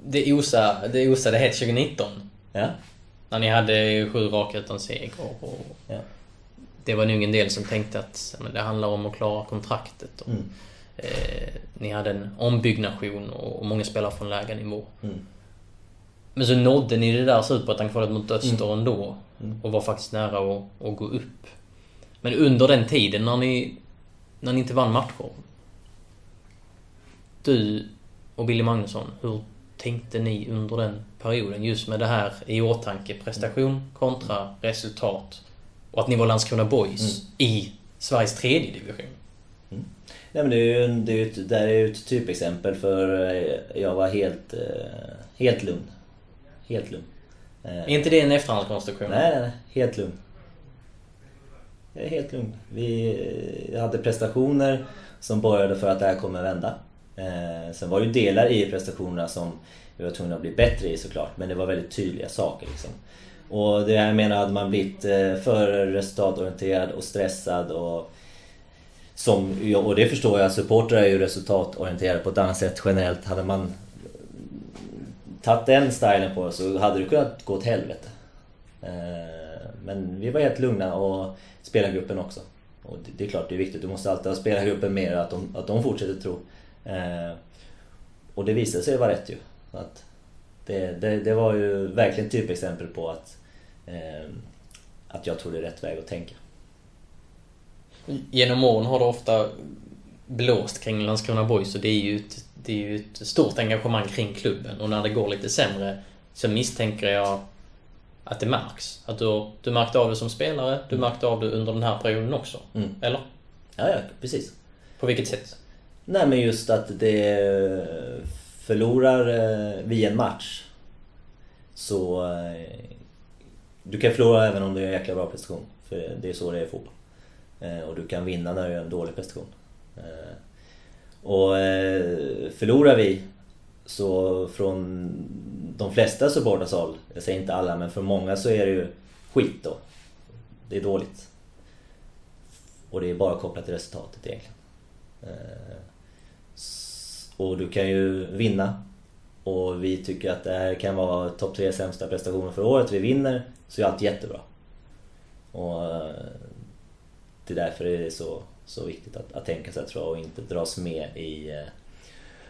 Speaker 1: Det osade, det osade helt 2019.
Speaker 2: Ja.
Speaker 1: När ni hade sju raka utan seger. Och,
Speaker 2: ja.
Speaker 1: Det var nog en del som tänkte att men det handlar om att klara kontraktet. Och,
Speaker 2: mm.
Speaker 1: Eh, ni hade en ombyggnation och, och många spelare från lägre nivå.
Speaker 2: Mm.
Speaker 1: Men så nådde ni det där superettan-kvalet mot Öster mm. ändå.
Speaker 2: Mm.
Speaker 1: Och var faktiskt nära att, att gå upp. Men under den tiden när ni, när ni inte vann matcher. Du och Billy Magnusson, hur tänkte ni under den perioden? Just med det här i åtanke. Prestation kontra resultat. Och att ni var Landskrona Boys mm. i Sveriges tredje division.
Speaker 2: Mm. Nej, men det är ju, det är ett, det är ju ett typexempel för eh, jag var helt, eh, helt lugn Helt lugn.
Speaker 1: Är inte det en efterhandskonstruktion?
Speaker 2: Nej, nej, nej. Helt lugn. Jag är helt lugn. Vi eh, hade prestationer som började för att det här kommer vända. Eh, sen var det ju delar i prestationerna som vi var tvungna att bli bättre i såklart. Men det var väldigt tydliga saker liksom. Och det här menar hade man blivit eh, för resultatorienterad och stressad och som, och det förstår jag, supportrar är ju resultatorienterade på ett annat sätt generellt. Hade man tagit den stilen på så hade det kunnat gå åt helvete. Eh, men vi var helt lugna och spelargruppen också. Och det är klart, det är viktigt. Du måste alltid ha spelargruppen med att de, att de fortsätter tro. Eh, och det visade sig vara rätt ju. Att det, det, det var ju verkligen typexempel på att, eh, att jag tog det rätt väg att tänka.
Speaker 1: Genom åren har det ofta blåst kring Landskrona Boys och det är ju ett det är ju ett stort engagemang kring klubben och när det går lite sämre så misstänker jag att det märks. Att du, du märkte av det som spelare, du mm. märkte av det under den här perioden också.
Speaker 2: Mm.
Speaker 1: Eller?
Speaker 2: Ja, ja, precis.
Speaker 1: På vilket sätt?
Speaker 2: Nej men just att det förlorar eh, vi en match så eh, du kan förlora även om du gör en jäkla bra prestation. För det är så det är i fotboll. Eh, och du kan vinna när du gör en dålig prestation. Eh, och eh, förlorar vi så från de flesta supporters håll, jag säger inte alla men för många så är det ju skit då. Det är dåligt. Och det är bara kopplat till resultatet egentligen. Och du kan ju vinna. Och vi tycker att det här kan vara topp tre sämsta prestationer för året. Vi vinner så är allt jättebra. Och det är därför det är så så viktigt att, att tänka sig tror jag och inte dras med i eh,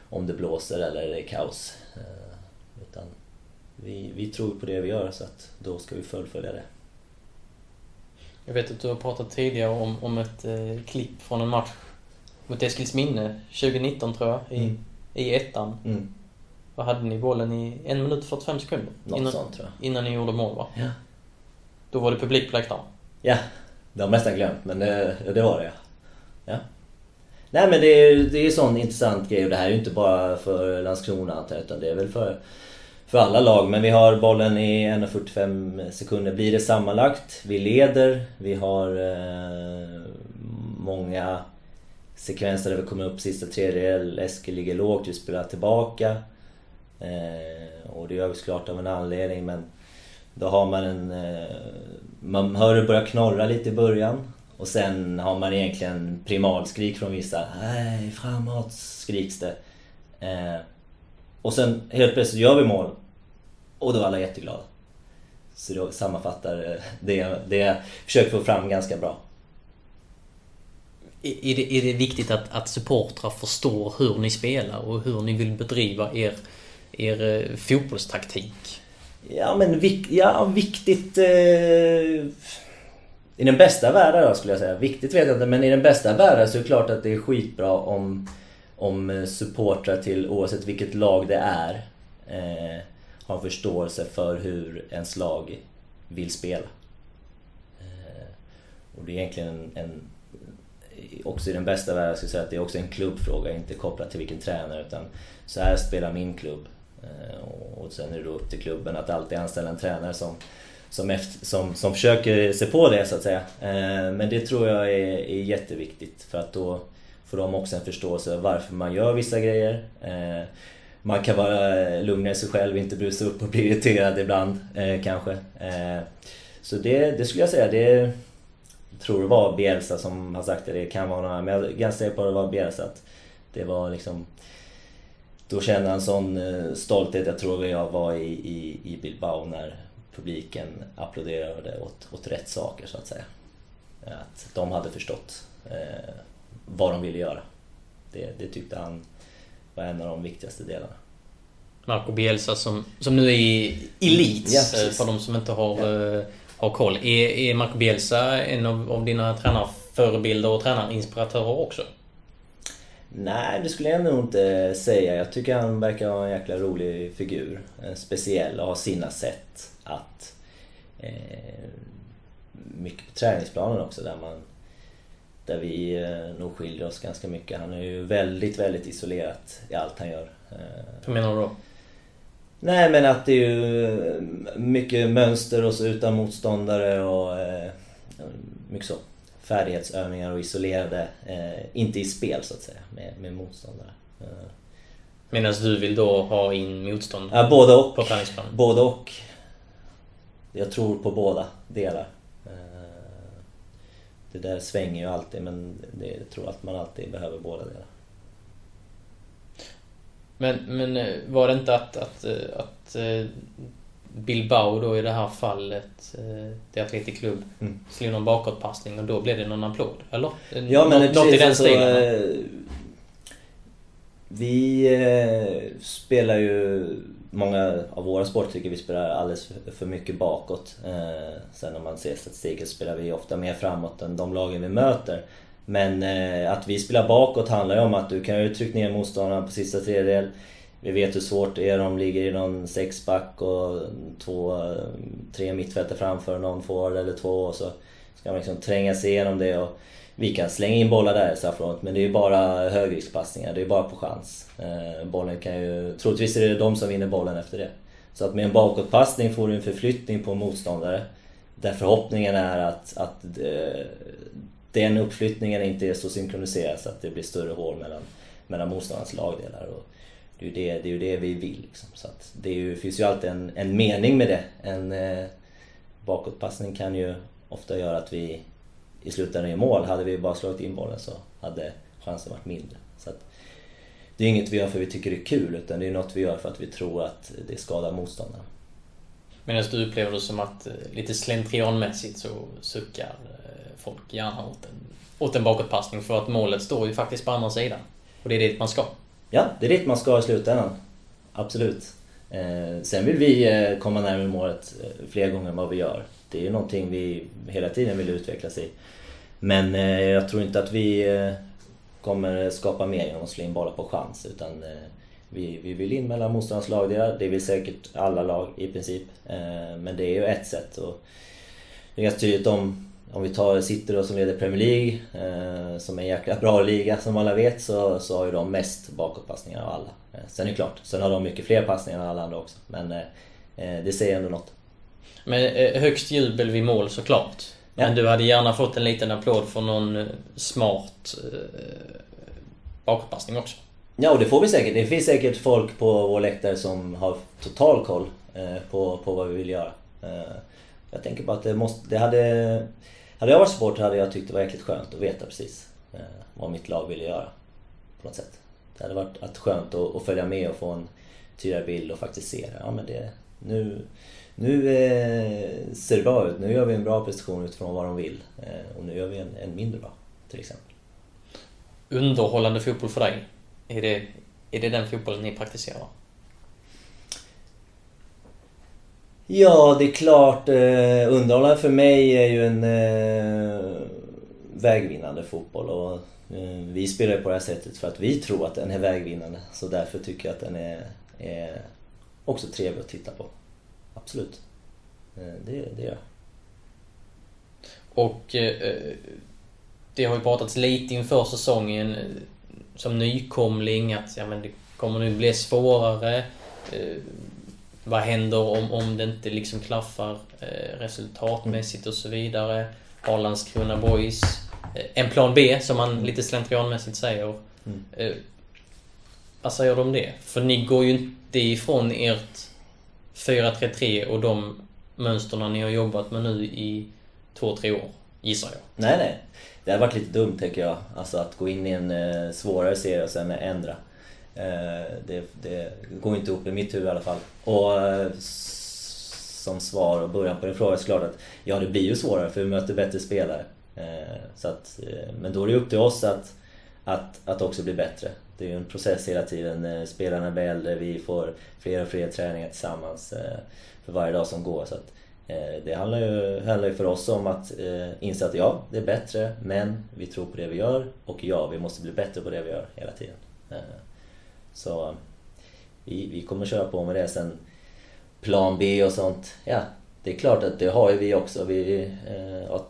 Speaker 2: om det blåser eller det är kaos. Eh, utan vi, vi tror på det vi gör så att då ska vi fullfölja det.
Speaker 1: Jag vet att du har pratat tidigare om, om ett eh, klipp från en match mot Eskilsminne 2019 tror jag, i,
Speaker 2: Mm.
Speaker 1: i ettan.
Speaker 2: Mm.
Speaker 1: Vad hade ni bollen i en minut 45 sekunder?
Speaker 2: Något
Speaker 1: innan,
Speaker 2: sånt tror jag.
Speaker 1: innan ni gjorde mål va?
Speaker 2: Ja.
Speaker 1: Då var det publik på läktaren.
Speaker 2: Ja, det har jag nästan glömt men det, det var det ja. Nej men det är ju det är en sån intressant grej och det här är ju inte bara för Landskrona antar jag, utan det är väl för, för alla lag. Men vi har bollen i 1.45 sekunder blir det sammanlagt. Vi leder, vi har eh, många sekvenser där vi kommer upp sista tredjedel. Eskil ligger lågt, vi spelar tillbaka. Eh, och det gör vi såklart av en anledning men då har man en... Eh, man hör det börja knorra lite i början. Och sen har man egentligen primalskrik från vissa. Nej, framåt skriks det. Eh, och sen helt plötsligt gör vi mål. Och då är alla jätteglada. Så då sammanfattar eh, det, det jag försöker få fram ganska bra.
Speaker 1: Är det, är det viktigt att, att supportrar förstår hur ni spelar och hur ni vill bedriva er, er eh, fotbollstaktik?
Speaker 2: Ja men vik, ja, viktigt... Eh, I den bästa världen då skulle jag säga. Viktigt vet jag inte men i den bästa världen så är det klart att det är skitbra om, om eh, supportrar till oavsett vilket lag det är eh, har förståelse för hur ens lag vill spela. Eh, och det är egentligen en, en också i den bästa världen skulle jag säga att det är också en klubbfråga, inte kopplat till vilken tränare utan så här spelar min klubb. Eh, och sen är det då upp till klubben att alltid anställa en tränare som, som, efter, som, som försöker se på det så att säga. Eh, men det tror jag är, är jätteviktigt för att då får de också en förståelse varför man gör vissa grejer. Eh, man kan vara lugnare i sig själv, inte brusa upp och bli irriterad ibland kanske. Så det, det skulle jag säga, det jag tror det var Bielsa som har sagt det, det kan vara någon annan, men jag är ganska säker på att det var Bielsa. Att det var liksom då kände han sån eh, stolthet, jag tror jag var i, i, i Bilbao när publiken applåderade åt, åt rätt saker så att säga. Att de hade förstått eh, vad de ville göra. Det, det tyckte han var en av de viktigaste delarna.
Speaker 1: Marco Bielsa som, som nu är i Elite,
Speaker 2: Ja,
Speaker 1: eh, för de som inte har, eh, har koll. Är, är Marco Bielsa en av, av dina tränarförebilder och tränarinspiratörer också?
Speaker 2: Nej, det skulle jag nog inte säga. Jag tycker han verkar ha en jäkla rolig figur. En speciell och har sina sätt att... Eh, mycket på träningsplanen också där man... Där vi eh, nog skiljer oss ganska mycket. Han är ju väldigt, väldigt isolerat i allt han gör. Eh,
Speaker 1: Hur menar du då?
Speaker 2: Nej men att det är ju mycket mönster och så utan motståndare och eh, mycket så. Färdighetsövningar och isolerade, eh, inte i spel så att säga, med, med motståndare. Eh,
Speaker 1: Medan du vill då ha in motstånd
Speaker 2: ja, både och.
Speaker 1: på träningsplanen?
Speaker 2: Både och. Jag tror på båda delar. Eh, det där svänger ju alltid men det, jag tror att man alltid behöver båda delar.
Speaker 1: Men, men var det inte att, att, att Bilbao då i det här fallet, eh, det Atletic Club,
Speaker 2: Mm.
Speaker 1: slog någon bakåtpassning och då blev det någon applåd? Eller?
Speaker 2: Ja men
Speaker 1: något, något i
Speaker 2: precis,
Speaker 1: den
Speaker 2: alltså,
Speaker 1: stilen?
Speaker 2: eh, Vi eh, spelar ju Många av våra sporter tycker vi spelar alldeles för- mycket bakåt. Eh, sen om man ser statistiken spelar vi ofta mer framåt än de lagen vi möter. Men eh, att vi spelar bakåt handlar ju om att du kan ju trycka ner motståndaren på sista tredjedel. Vi vet hur svårt det är om de ligger i någon sexback och två, tre mittfältare framför, någon forward eller två och så ska man liksom tränga sig igenom det och vi kan slänga in bollar där i straffområdet men det är ju bara högriskpassningar, det är bara på chans. Eh, bollen kan ju... Troligtvis är det de som vinner bollen efter det. Så att med en bakåtpassning får du en förflyttning på en motståndare. Där förhoppningen är att, att eh, den uppflyttningen inte är så synkroniserad så att det blir större hål mellan, mellan motståndarens lagdelar. Och det, är ju det, det är ju det vi vill. Liksom. Så att det är ju, finns ju alltid en, en mening med det. En eh, bakåtpassning kan ju ofta göra att vi i slutändan gör mål. Hade vi bara slagit in bollen så hade chansen varit mindre. Så att, det är inget vi gör för att vi tycker det är kul utan det är något vi gör för att vi tror att det skadar motståndarna.
Speaker 1: Medan du upplever det som att eh, lite slentrianmässigt så suckar eh, folk gärna åt en, åt en bakåtpassning för att målet står ju faktiskt på andra sidan. Och det är dit man ska.
Speaker 2: Ja, det är dit man ska i slutändan. Absolut. Eh, sen vill vi eh, komma närmare målet eh, fler gånger än vad vi gör. Det är ju någonting vi hela tiden vill utvecklas i. Men eh, jag tror inte att vi eh, kommer skapa mer genom att slå in bollar på chans. Utan eh, vi, vi vill in mellan motståndarnas lagdelar. Det vill säkert alla lag i princip. Men det är ju ett sätt. Och det är ganska tydligt om, om vi tar City då som leder Premier League, som är en jäkla bra liga som alla vet, så, så har ju de mest bakåtpassningar av alla. Sen är det klart, sen har de mycket fler passningar än alla andra också. Men det säger ändå något.
Speaker 1: Men högst jubel vid mål såklart. Men du hade gärna fått en liten applåd för någon eh, smart eh, bakåtpassning också.
Speaker 2: Ja, och det får vi säkert. Det finns säkert folk på vår läktare som har total koll eh, på, på vad vi vill göra. Eh, jag tänker bara att det måste... Det hade... Hade jag varit supporter hade jag tyckt det var jäkligt skönt att veta precis eh, vad mitt lag ville göra. På något sätt. Det hade varit att skönt att, att följa med och få en tydligare bild och faktiskt se det. Ja, men det... Nu nu eh, ser det bra ut. Nu gör vi en bra prestation utifrån vad de vill. Eh, och nu gör vi en, en mindre bra, till exempel.
Speaker 1: Underhållande fotboll för dig? Är det, är det den fotbollen ni praktiserar?
Speaker 2: Ja, det är klart. Eh, underhållande för mig är ju en eh, vägvinnande fotboll. Och, eh, vi spelar på det här sättet för att vi tror att den är vägvinnande. Så därför tycker jag att den är, är också trevlig att titta på. Absolut. Eh, det, det gör jag.
Speaker 1: Och eh, det har ju pratats lite inför säsongen eh, som nykomling att ja, men det kommer nu bli svårare. Eh, vad händer om, om det inte liksom klaffar eh, resultatmässigt och så vidare? Har Landskrona Boys eh, en plan B som man lite slentrianmässigt säger? Mm. Eh, vad säger du om det? För ni går ju inte ifrån ert 4-3-3 och de mönsterna ni har jobbat med nu i två, tre år, gissar jag.
Speaker 2: Nej, nej. Det hade varit lite dumt tycker jag. Alltså att gå in i en eh, svårare serie och sen ändra. Eh, det, det, går inte ihop i mitt huvud i alla fall. Och eh, som svar och början på din fråga så klart att ja, det blir ju svårare för vi möter bättre spelare. Eh, så att, men då är det upp till oss att, att, att också bli bättre det är ju en process hela tiden. Spelarna blir äldre, vi får fler och fler träningar tillsammans för varje dag som går. Så att, det handlar ju, handlar ju för oss om att inse att ja, det är bättre, men vi tror på det vi gör och ja, vi måste bli bättre på det vi gör hela tiden. Så vi, vi kommer köra på med det sen. Plan B och sånt, ja, det är klart att det har ju vi också. Vi har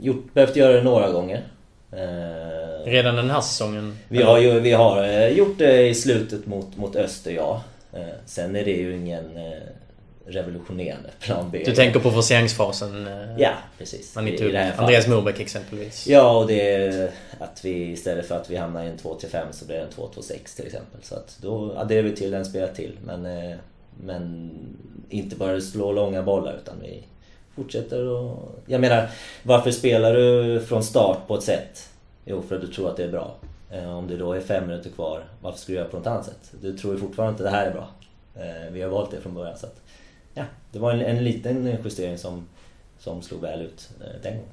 Speaker 2: gjort, behövt göra det några gånger.
Speaker 1: Eh, Redan den här säsongen?
Speaker 2: Vi har, ju, vi har eh, gjort det i slutet mot, mot Öster, ja. Eh, sen är det ju ingen revolutionerande plan B.
Speaker 1: Du tänker på forceringsfasen?
Speaker 2: Ja, precis.
Speaker 1: Man I, i Andreas Morbäck exempelvis.
Speaker 2: Ja, och det är att vi istället för att vi hamnar i en 2-5 så blir det en 2-2-6 till exempel. Så att då adderar vi till den spelar till. Men, men inte bara slå långa bollar utan vi fortsätter och... Jag menar, varför spelar du från start på ett sätt? Jo, för att du tror att det är bra. Eh, om det då är fem minuter kvar, varför skulle du göra på något annat sätt? Du tror ju fortfarande inte det här är bra. Eh, vi har valt det från början. Så att, ja, det var en, en liten justering som, som slog väl ut eh, den gången.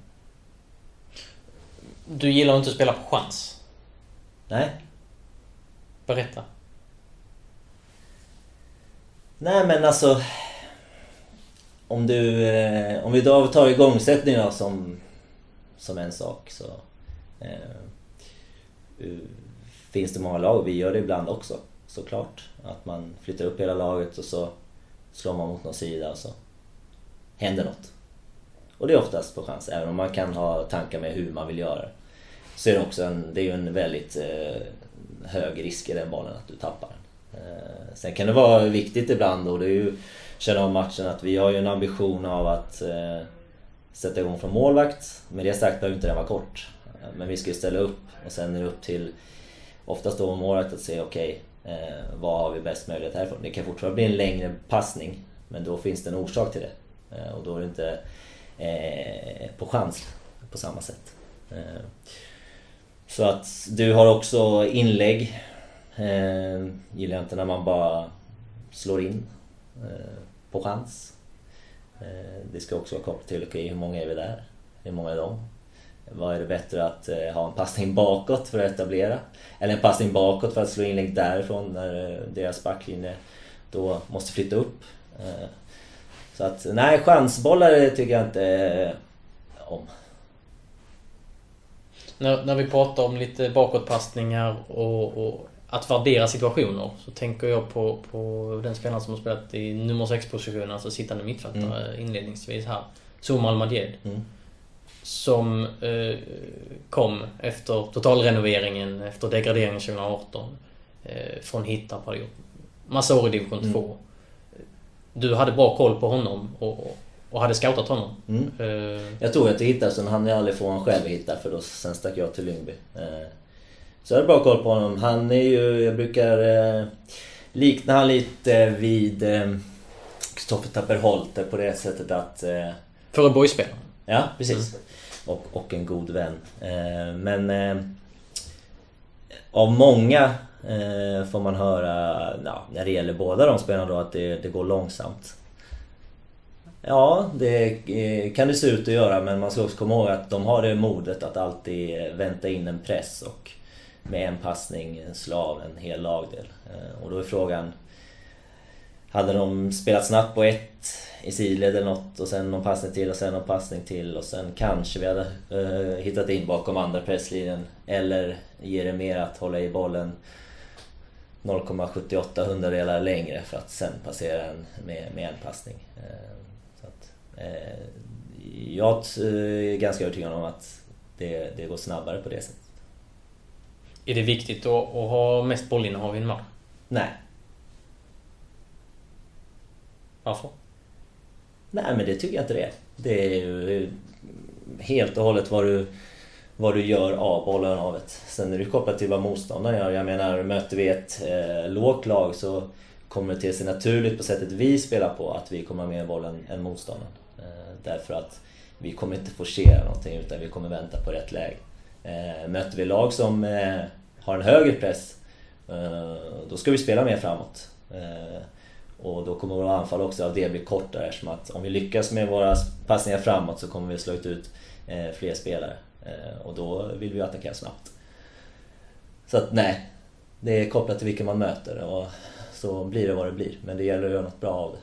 Speaker 1: Du gillar inte att spela på chans?
Speaker 2: Nej.
Speaker 1: Berätta.
Speaker 2: Nej men alltså om du... Eh, om vi då tar igångsättning då som, som en sak så... Eh, eh, finns det många lag, vi gör det ibland också såklart. Att man flyttar upp hela laget och så slår man mot någon sida och så händer något. Och det är oftast på chans, även om man kan ha tankar med hur man vill göra det. Så är det också en, det är ju en väldigt eh, hög risk i den bollen att du tappar den. Eh, sen kan det vara viktigt ibland och det är ju känna av matchen att vi har ju en ambition av att eh, sätta igång från målvakt. Med det sagt behöver inte den vara kort. Men vi ska ju ställa upp och sen är det upp till oftast då målvakt att se okej, okay, eh, vad har vi bäst möjlighet härifrån? Det kan fortfarande bli en längre passning men då finns det en orsak till det. Eh, och då är det inte eh, på chans på samma sätt. Eh, så att du har också inlägg. Eh, gillar jag inte när man bara slår in. Eh, på chans. Eh, det ska också vara kopplat till, okej okay, hur många är vi där? Hur många är de? Vad är det bättre att eh, ha en passning bakåt för att etablera? Eller en passning bakåt för att slå inlägg därifrån när eh, deras backlinje då måste flytta upp. Eh, så att nej, chansbollar tycker jag inte om.
Speaker 1: När, när vi pratar om lite bakåtpassningar och, och att värdera situationer så tänker jag på, på den spelaren som har spelat i nummer 6-position, alltså sittande mittfältare mm. inledningsvis här. Zoom Almadjed. Mm. Som eh, kom efter totalrenoveringen, efter degraderingen 2018. Eh, från Hittarp, hade gjort massa år i division 2. Mm. Du hade bra koll på honom och, och hade scoutat honom. Mm.
Speaker 2: Uh, jag tror att till Hittar, sen hann jag aldrig få honom själv hitta för då, sen stack jag till Lyngby. Uh, så jag hade bra koll på honom. Han är ju, jag brukar uh, likna han lite vid Kristoffer uh, Tapperholt på det sättet att... Uh,
Speaker 1: Före boyspelaren?
Speaker 2: Ja, precis. Mm. Och, och en god vän. Eh, men eh, av många eh, får man höra, ja, när det gäller båda de spelarna då, att det, det går långsamt. Ja, det kan det se ut att göra men man ska också komma ihåg att de har det modet att alltid vänta in en press och med en passning slå av en hel lagdel. Och då är frågan... Hade de spelat snabbt på ett i sidled eller något och sen någon passning till och sen någon passning till och sen kanske vi hade uh, hittat in bakom andra presslinjen. Eller ger det mer att hålla i bollen 0,78 hundradelar längre för att sen passera en med, med en passning. Uh, så att, uh, jag är ganska övertygad om att det, det går snabbare på det sättet.
Speaker 1: Är det viktigt att, att ha mest bollinnehav i en match?
Speaker 2: Nej.
Speaker 1: Varför?
Speaker 2: Nej men det tycker jag inte det är. Det är ju helt och hållet vad du, vad du gör av bollen av ett. Sen är det kopplat till vad motståndaren gör. Jag menar, möter vi ett eh, lågt lag så kommer det till sig naturligt på sättet vi spelar på att vi kommer ha mer bollen än motståndaren. Eh, därför att vi kommer inte forcera någonting utan vi kommer vänta på rätt läge. Eh, möter vi lag som eh, har en högre press eh, då ska vi spela mer framåt. Eh, Eh, och då kommer våra anfall också av det bli kortare eftersom att om vi lyckas med våra passningar framåt så kommer vi slå ut eh, fler spelare. Eh, och då vill vi attackera snabbt. Så att nej, det är kopplat till vilka man möter och så blir det vad det blir. Men det gäller att göra något bra av det.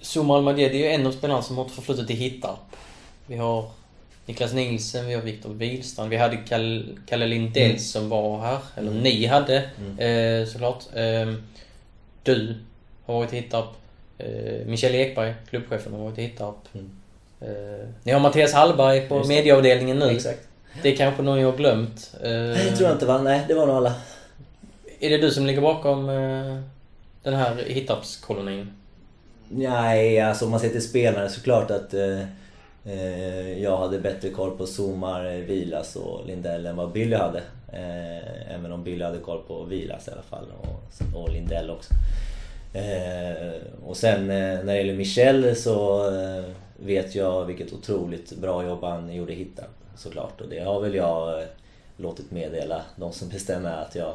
Speaker 1: Zuma Almadie, det är ju en av spelarna som har ett förflutet i Hittarp. Vi har Niklas Nielsen, vi har Viktor Wihlstrand, vi hade Kalle Lindell mm. som var här. Eller mm. ni hade mm. eh, såklart. Eh, du har varit i Hittarp. Eh, Michel Ekberg, klubbchefen, har varit i Hittarp. Mm. Eh, ni har Mattias Hallberg på medieavdelningen nu.
Speaker 2: Exakt.
Speaker 1: Det är kanske någon jag har glömt.
Speaker 2: Eh, det tror jag inte va? Nej, det var nog alla.
Speaker 1: Är det du som ligger bakom eh, den här Hittarpskolonin?
Speaker 2: Nej, alltså om man ser till spelare så klart att eh, eh, jag hade bättre koll på Zomar, Vilas och Lindell än vad Billy hade. Eh, även om Billy hade koll på Vilas i alla fall och, och Lindell också. Eh, och sen eh, när det gäller Michel så eh, vet jag vilket otroligt bra jobb han gjorde i Hittarp såklart. Och det har väl jag eh, låtit meddela de som bestämmer att jag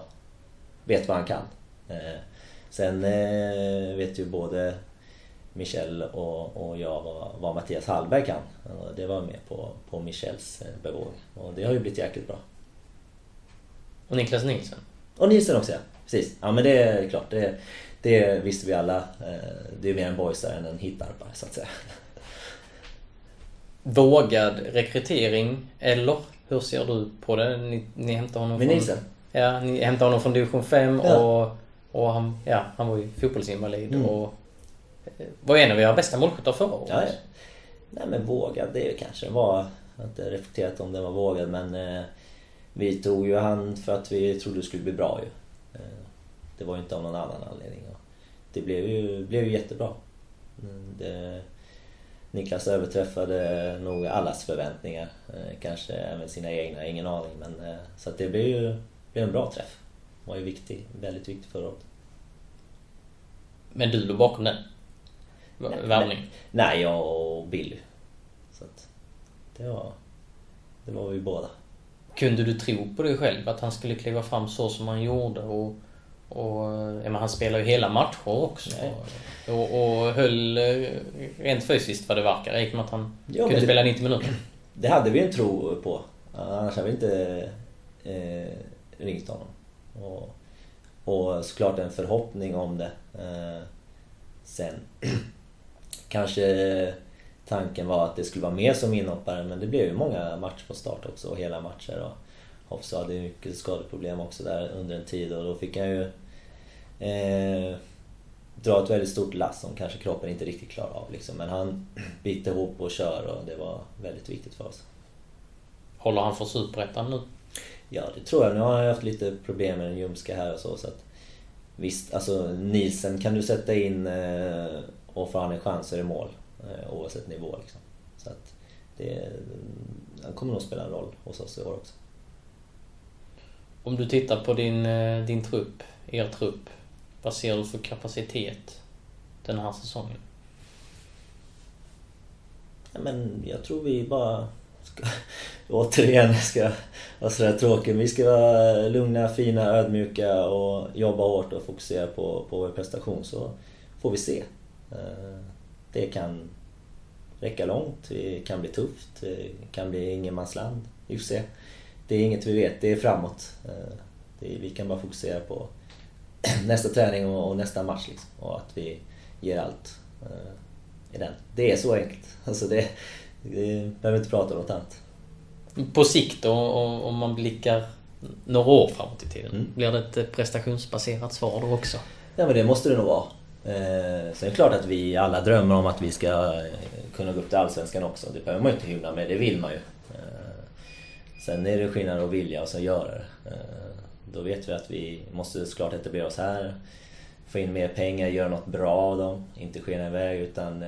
Speaker 2: vet vad han kan. Eh, sen eh, vet ju både Michel och, och jag vad, vad Mattias Hallberg kan. Det var med på, på Michels eh, bevåg. Och det har ju blivit jäkligt bra.
Speaker 1: Och Niklas Nilsson.
Speaker 2: Och Nilsson också ja. Precis. Ja men det är klart. Det, det visste vi alla. Eh, det är mer en boysare än en hittarpare så att säga.
Speaker 1: Vågad rekrytering eller hur ser du på det? Ni, ni hämtar honom
Speaker 2: från... Nilsson?
Speaker 1: Ja, ni hämtar honom från division 5 ja. och, och han, ja, han var ju fotbollsinvalid mm. och eh, var en av era bästa målskyttar förra året.
Speaker 2: Ja, ja. Nej men vågad, det kanske var... Jag har inte reflekterat om det var vågad men eh, vi tog ju han för att vi trodde det skulle bli bra ju. Eh, det var ju inte av någon annan anledning. Det blev ju, blev ju jättebra. Det, Niklas överträffade nog allas förväntningar. Eh, kanske även sina egna, ingen aning. Men, eh, så det blev ju blev en bra träff. Det var ju viktig, väldigt viktig förra året.
Speaker 1: Men du låg bakom den? Värvning?
Speaker 2: Nej, nej, jag och Billy. Så att det var, det var vi båda.
Speaker 1: Kunde du tro på dig själv att han skulle kliva fram så som han gjorde? Och, och, men han spelar ju hela matcher också. Och, och höll eh, rent fysiskt vad det verkar. Det med att han ja, kunde spela 90 minuter.
Speaker 2: det hade vi en tro på. Annars hade vi inte eh, ringt honom. Och, och såklart en förhoppning om det. Eh, sen [clears throat] kanske tanken var att det skulle vara mer som inhoppare men det blev ju många matcher på start också och hela matcher. Och Hoffs hade mycket skadeproblem också där under en tid och då fick han ju eh, dra ett väldigt stort lass som kanske kroppen inte riktigt klarar av. Liksom. Men han [clears throat] biter ihop och kör och det var väldigt viktigt för oss.
Speaker 1: Håller han för Superettan nu?
Speaker 2: Ja, det tror jag. Nu har han haft lite problem med den ljumska här och så. så att, visst, alltså Nielsen kan du sätta in eh, och får han en chans så är det mål. Eh, oavsett nivå liksom. Så att det, han kommer nog spela en roll hos oss i år också.
Speaker 1: Om du tittar på din, eh, din trupp, er trupp. Vad ser du för kapacitet den här säsongen?
Speaker 2: Ja, men jag tror vi bara ska, [laughs] återigen ska vara sådär tråkig. Vi ska vara lugna, fina, ödmjuka och jobba hårt och fokusera på, på vår prestation så får vi se. Det kan räcka långt, det kan bli tufft, det kan bli ingenmansland. Vi får se. Det är inget vi vet, det är framåt. Eh, det är, vi kan bara fokusera på [clears throat] nästa träning och, nästa match liksom. Och att vi ger allt eh, i den. Det är så enkelt. [laughs] Alltså det, det behöver inte prata om något annat.
Speaker 1: På sikt då, om man blickar några år framåt i tiden, mm. blir det ett prestationsbaserat svar då också?
Speaker 2: Ja men det måste det nog vara. Eh, sen är det klart att vi alla drömmer om att vi ska eh, kunna gå upp till Allsvenskan också. Det behöver man ju inte hymla med, det vill man ju. Eh, sen är det skillnad att vilja och sen göra det. Eh, då vet vi att vi måste såklart etablera oss här. Få in mer pengar, göra något bra av dem. Inte skena iväg utan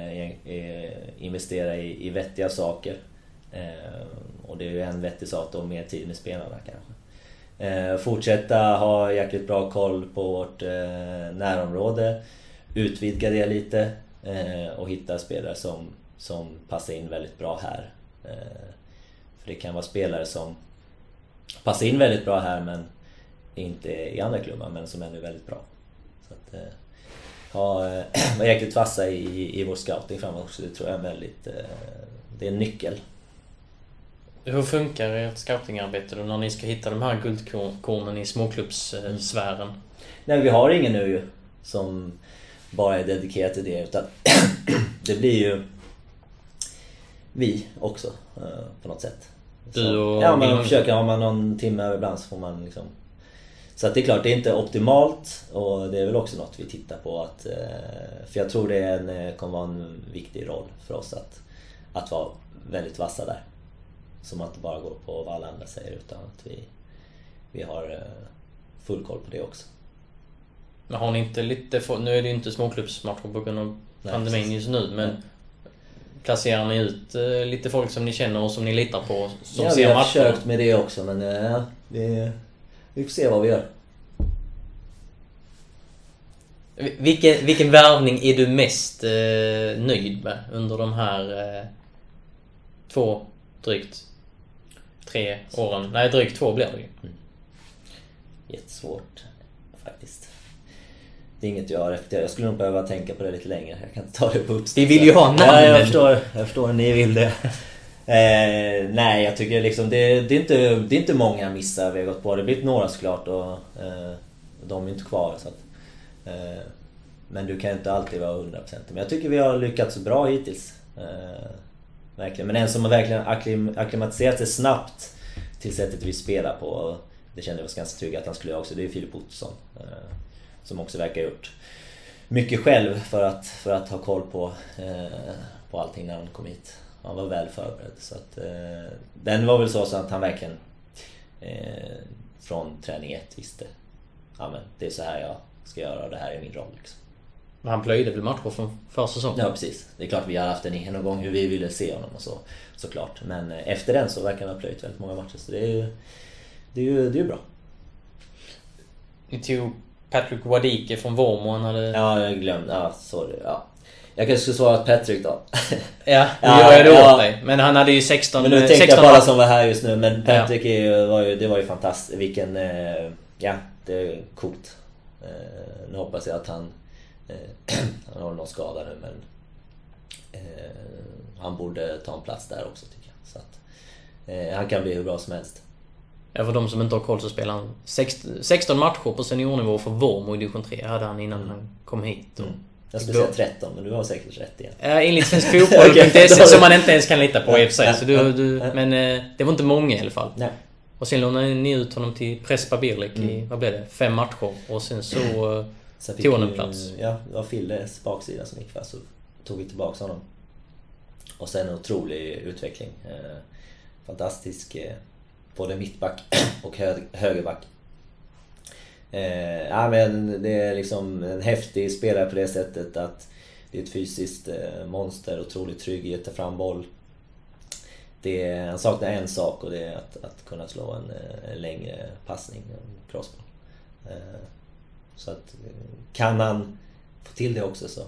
Speaker 2: investera i, i vettiga saker. Och det är ju en vettig sak då, mer tid med spelarna kanske. Fortsätta ha jäkligt bra koll på vårt närområde utvidga det lite eh, och hitta spelare som, som passar in väldigt bra här. Eh, för det kan vara spelare som passar in väldigt bra här men inte i andra klubbar men som ändå är väldigt bra. Så att, eh, ha, [clears throat] vara jäkligt vassa i, i vår scouting framåt också, det tror jag är väldigt... Det är en nyckel.
Speaker 1: Hur funkar ert scoutingarbete då när ni ska hitta de här guldkornen i småklubbssfären?
Speaker 2: Nej, vi har ingen nu ju som bara är dedikerat till det utan [clears throat] det blir ju vi också eh, på något sätt.
Speaker 1: Du och
Speaker 2: ja, man försöker, har man någon timme över ibland så får man liksom så att det är klart, det är inte optimalt och det är väl också något vi tittar på att eh, För jag tror det är en, eh, kommer vara en viktig roll för oss att, att vara väldigt vassa där. Som att inte bara gå på vad alla andra säger utan att vi, vi har full koll på det också.
Speaker 1: Men har ni inte lite... Nu är det ju inte småklubbsmatcher på grund av pandemin just nu men. Placerar ni ut eh, lite folk som ni känner och som ni litar på? Som
Speaker 2: ja, ser vi har matcherna? försökt med det också men eh, ja, vi, vi får se vad vi gör.
Speaker 1: Vilken, vilken värvning är du mest eh, nöjd med under de här eh, två, drygt tre åren? Nej, drygt två blir det ju. Mm.
Speaker 2: Jättesvårt faktiskt. Det är inget jag reflekterar Jag skulle nog behöva tänka på det lite längre. Jag kan inte ta det på uppstuds.
Speaker 1: Vi vill ju ha namn!
Speaker 2: Ja, jag förstår. Jag förstår. Ni vill det. Eh, nej, jag tycker liksom det, det, är inte, det är inte många missar vi har gått på. Det har blivit några såklart och eh, de är inte kvar. Så att, eh, men du kan inte alltid vara 100% Men jag tycker vi har lyckats bra hittills. Eh, verkligen. Men en som har verkligen akklim, akklimatiserat sig snabbt till sättet vi spelar på. Det kände vi oss ganska trygga att han skulle göra också. Det är Filip Ottosson. Som också verkar ha gjort mycket själv för att, för att ha koll på, eh, på allting när han kom hit. Han var väl förberedd. Så att, eh, den var väl så, så att han verkligen eh, från träning ett visste ja, men det är så här jag ska göra och det här är min roll. Liksom.
Speaker 1: Men han plöjde väl matcher från försäsongen?
Speaker 2: Ja precis. Det är klart vi har haft en genomgång hur vi ville se honom och så. Såklart. Men eh, efter den så verkar han ha plöjt väldigt många matcher så det är ju, det är ju, det är ju bra.
Speaker 1: Ni tog Patrick Wadike från Vormo. Han hade...
Speaker 2: Ja, jag glömde. Ja, sorry. Ja. Jag kanske skulle svara Patrick då. [laughs]
Speaker 1: ja, nu ja, gör jag det ja. dig. Men han hade ju 16...
Speaker 2: Men nu tänkte 16 jag bara som var här just nu. Men Patrick ju, var ju, det var ju fantastiskt. Vilken... Eh, ja, det är coolt. Eh, nu hoppas jag att han... Eh, [clears throat] han har någon skada nu men... han borde ta en plats där också tycker jag. Så att, han kan bli hur bra som helst.
Speaker 1: Ja, för de som inte har koll så spelar han 16 matcher på seniornivå för Vormo i division 3 hade han innan han kom hit. Och
Speaker 2: Jag skulle säga 13, men du har säkert rätt igen.
Speaker 1: Ja, enligt svenskfotboll.se [laughs] [laughs] som man inte ens kan lita på i och för sig. Så du, du, men eh, det var inte många i alla fall.
Speaker 2: Nej.
Speaker 1: Och sen lånade ni ut honom till Prespa Birlik i, vad blev det, fem matcher. Och sen så eh,
Speaker 2: Sen fick
Speaker 1: tog han en plats.
Speaker 2: Ja, det var Filles baksida som gick va, så tog vi tillbaka honom. Och sen en otrolig utveckling. Eh, fantastisk eh, både mittback [clears throat] och hö högerback. Eh, ja, men det är liksom en häftig spelare på det sättet att det är ett fysiskt eh, monster, otroligt trygg i att ta fram boll. Det är, han saknar en sak och det är att, att kunna slå en, eh, en längre passning, en crossboll. Eh, så att eh, kan han få till det också så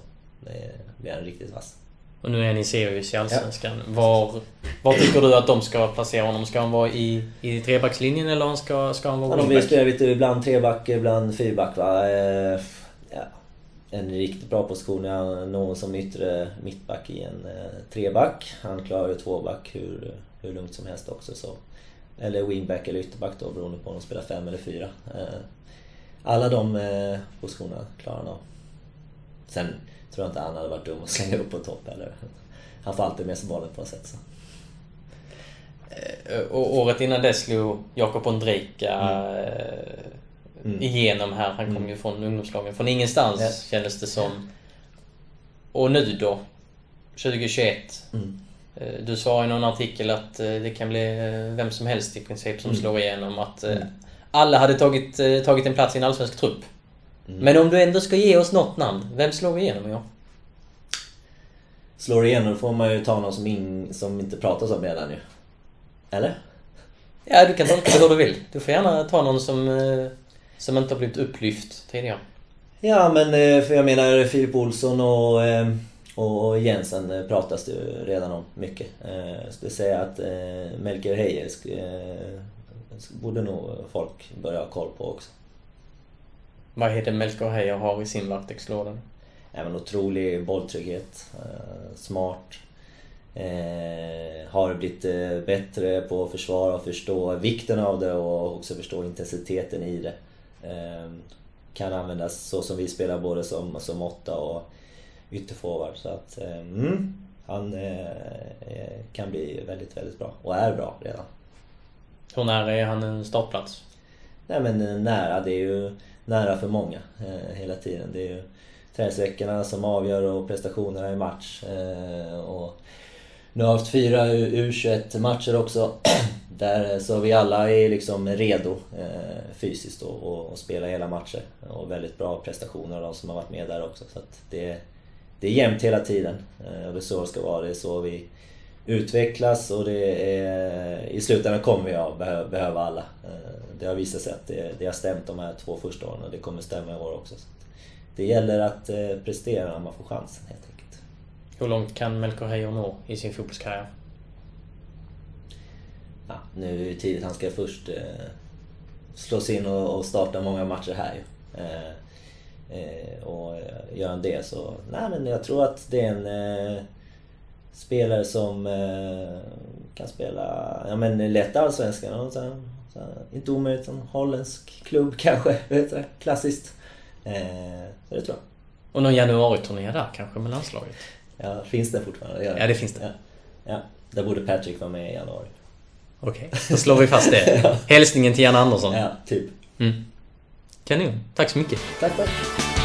Speaker 2: blir han riktigt vass.
Speaker 1: Och nu är ni Sirius i Allsvenskan. Var, var tycker du att de ska placera honom? Ska han vara i, i trebackslinjen eller ska, ska han vara
Speaker 2: Ja, de vill
Speaker 1: wingback?
Speaker 2: spela lite ibland treback, ibland fyrback va. Eh, ja, en riktigt bra position är någon som yttre mittback i en eh, treback. Han klarar ju tvåback hur, hur lugnt som helst också. Så. Eller wingback eller ytterback då beroende på om de spelar fem eller fyra. Eh, alla de positionerna klarar han av. Sen tror jag inte han hade varit dum att slänga upp på topp heller. Han får alltid med sig bollen på något sätt. Så.
Speaker 1: Eh, Och året innan det slog Jakob Ondrejka
Speaker 2: Mm.
Speaker 1: igenom här. Han kom ju från ungdomslagen. Från ingenstans
Speaker 2: Ja.
Speaker 1: kändes det som. Och nu då? 2021.
Speaker 2: Mm.
Speaker 1: Eh, Du sa i någon artikel att eh, det kan bli eh, vem som helst i princip som
Speaker 2: Mm.
Speaker 1: slår igenom. Att eh,
Speaker 2: Mm.
Speaker 1: alla hade tagit, eh, tagit en plats i en allsvensk trupp.
Speaker 2: Mm.
Speaker 1: Men om du ändå ska ge oss något namn, vem slår vi igenom år?
Speaker 2: Slår igenom får man ju ta någon som, in, som inte pratas om redan ju. Eller?
Speaker 1: Ja, du kan tolka det hur du vill. Du får gärna ta någon som, eh, som inte har blivit upplyft tidigare.
Speaker 2: Ja men eh, för jag menar Filip Olsson och, eh, och Jensen pratas det ju redan om mycket. Jag skulle säga att Melker Heijer eh, borde nog folk börja ha koll på också.
Speaker 1: Vad är det Melker Heijer har i sin vaktexlåda?
Speaker 2: Även otrolig bolltrygghet, eh, smart. Eh, har blivit eh, bättre på att försvara och förstå vikten av det och också förstå intensiteten i det. Eh, kan användas så som vi spelar både som, som åtta och ytterforward. Så att eh, mm, han eh, kan bli väldigt, väldigt bra och är bra redan.
Speaker 1: Hur nära är han en startplats?
Speaker 2: Nej men nära, det är ju nära för många eh, hela tiden. Det är ju träningsveckorna som avgör och prestationerna i match. Eh, och nu har jag haft fyra U21-matcher också. [clears throat] Där eh, så vi alla är liksom redo eh, fysiskt och, och, och spela hela matcher. Och väldigt bra prestationer av de som har varit med där också. Så att det, det är jämnt hela tiden. Eh, och det är så det ska vara. Det är så vi utvecklas och det är, i slutändan kommer att behöva, alla. Eh, Det har visat sig att det, det har stämt de här två första åren och det kommer stämma i år också. Det gäller att eh, prestera när man får chansen helt enkelt.
Speaker 1: Hur långt kan Melker Heijer nå i sin fotbollskarriär?
Speaker 2: Ja, nu är det tidigt, han ska först eh, slå sig in och, och starta många matcher här ju. Eh, eh, och gör han det så, nej men jag tror att det är en eh, spelare som eh, kan spela, ja men lätt allsvenskan och så, så, inte omöjligt, en holländsk klubb [laughs] kanske, vet du, klassiskt. Eh, så det tror jag.
Speaker 1: Och någon januariturné där kanske med landslaget?
Speaker 2: Ja, finns det fortfarande? Gör
Speaker 1: Ja, det finns det.
Speaker 2: Ja, ja. Där borde Patrick vara med i januari.
Speaker 1: Okej, då slår vi fast det. [laughs] Hälsningen till Jan Andersson.
Speaker 2: Ja, typ.
Speaker 1: Mm. Kanon. Tack så mycket.
Speaker 2: Tack själv.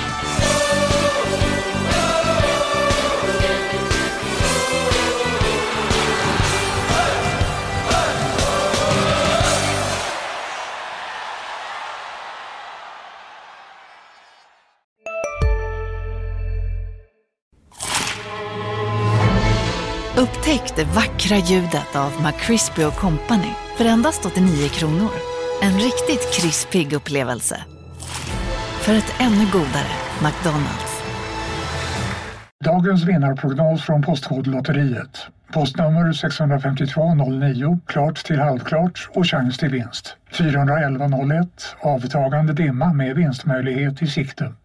Speaker 4: Upptäck det vackra ljudet av McCrispy Company för endast 89 kronor. En riktigt krispig upplevelse. För ett ännu godare McDonalds.
Speaker 5: Dagens vinnarprognos från Postkodlotteriet. Postnummer 65209, klart till halvklart och chans till vinst. 41101, avtagande dimma med vinstmöjlighet i sikte.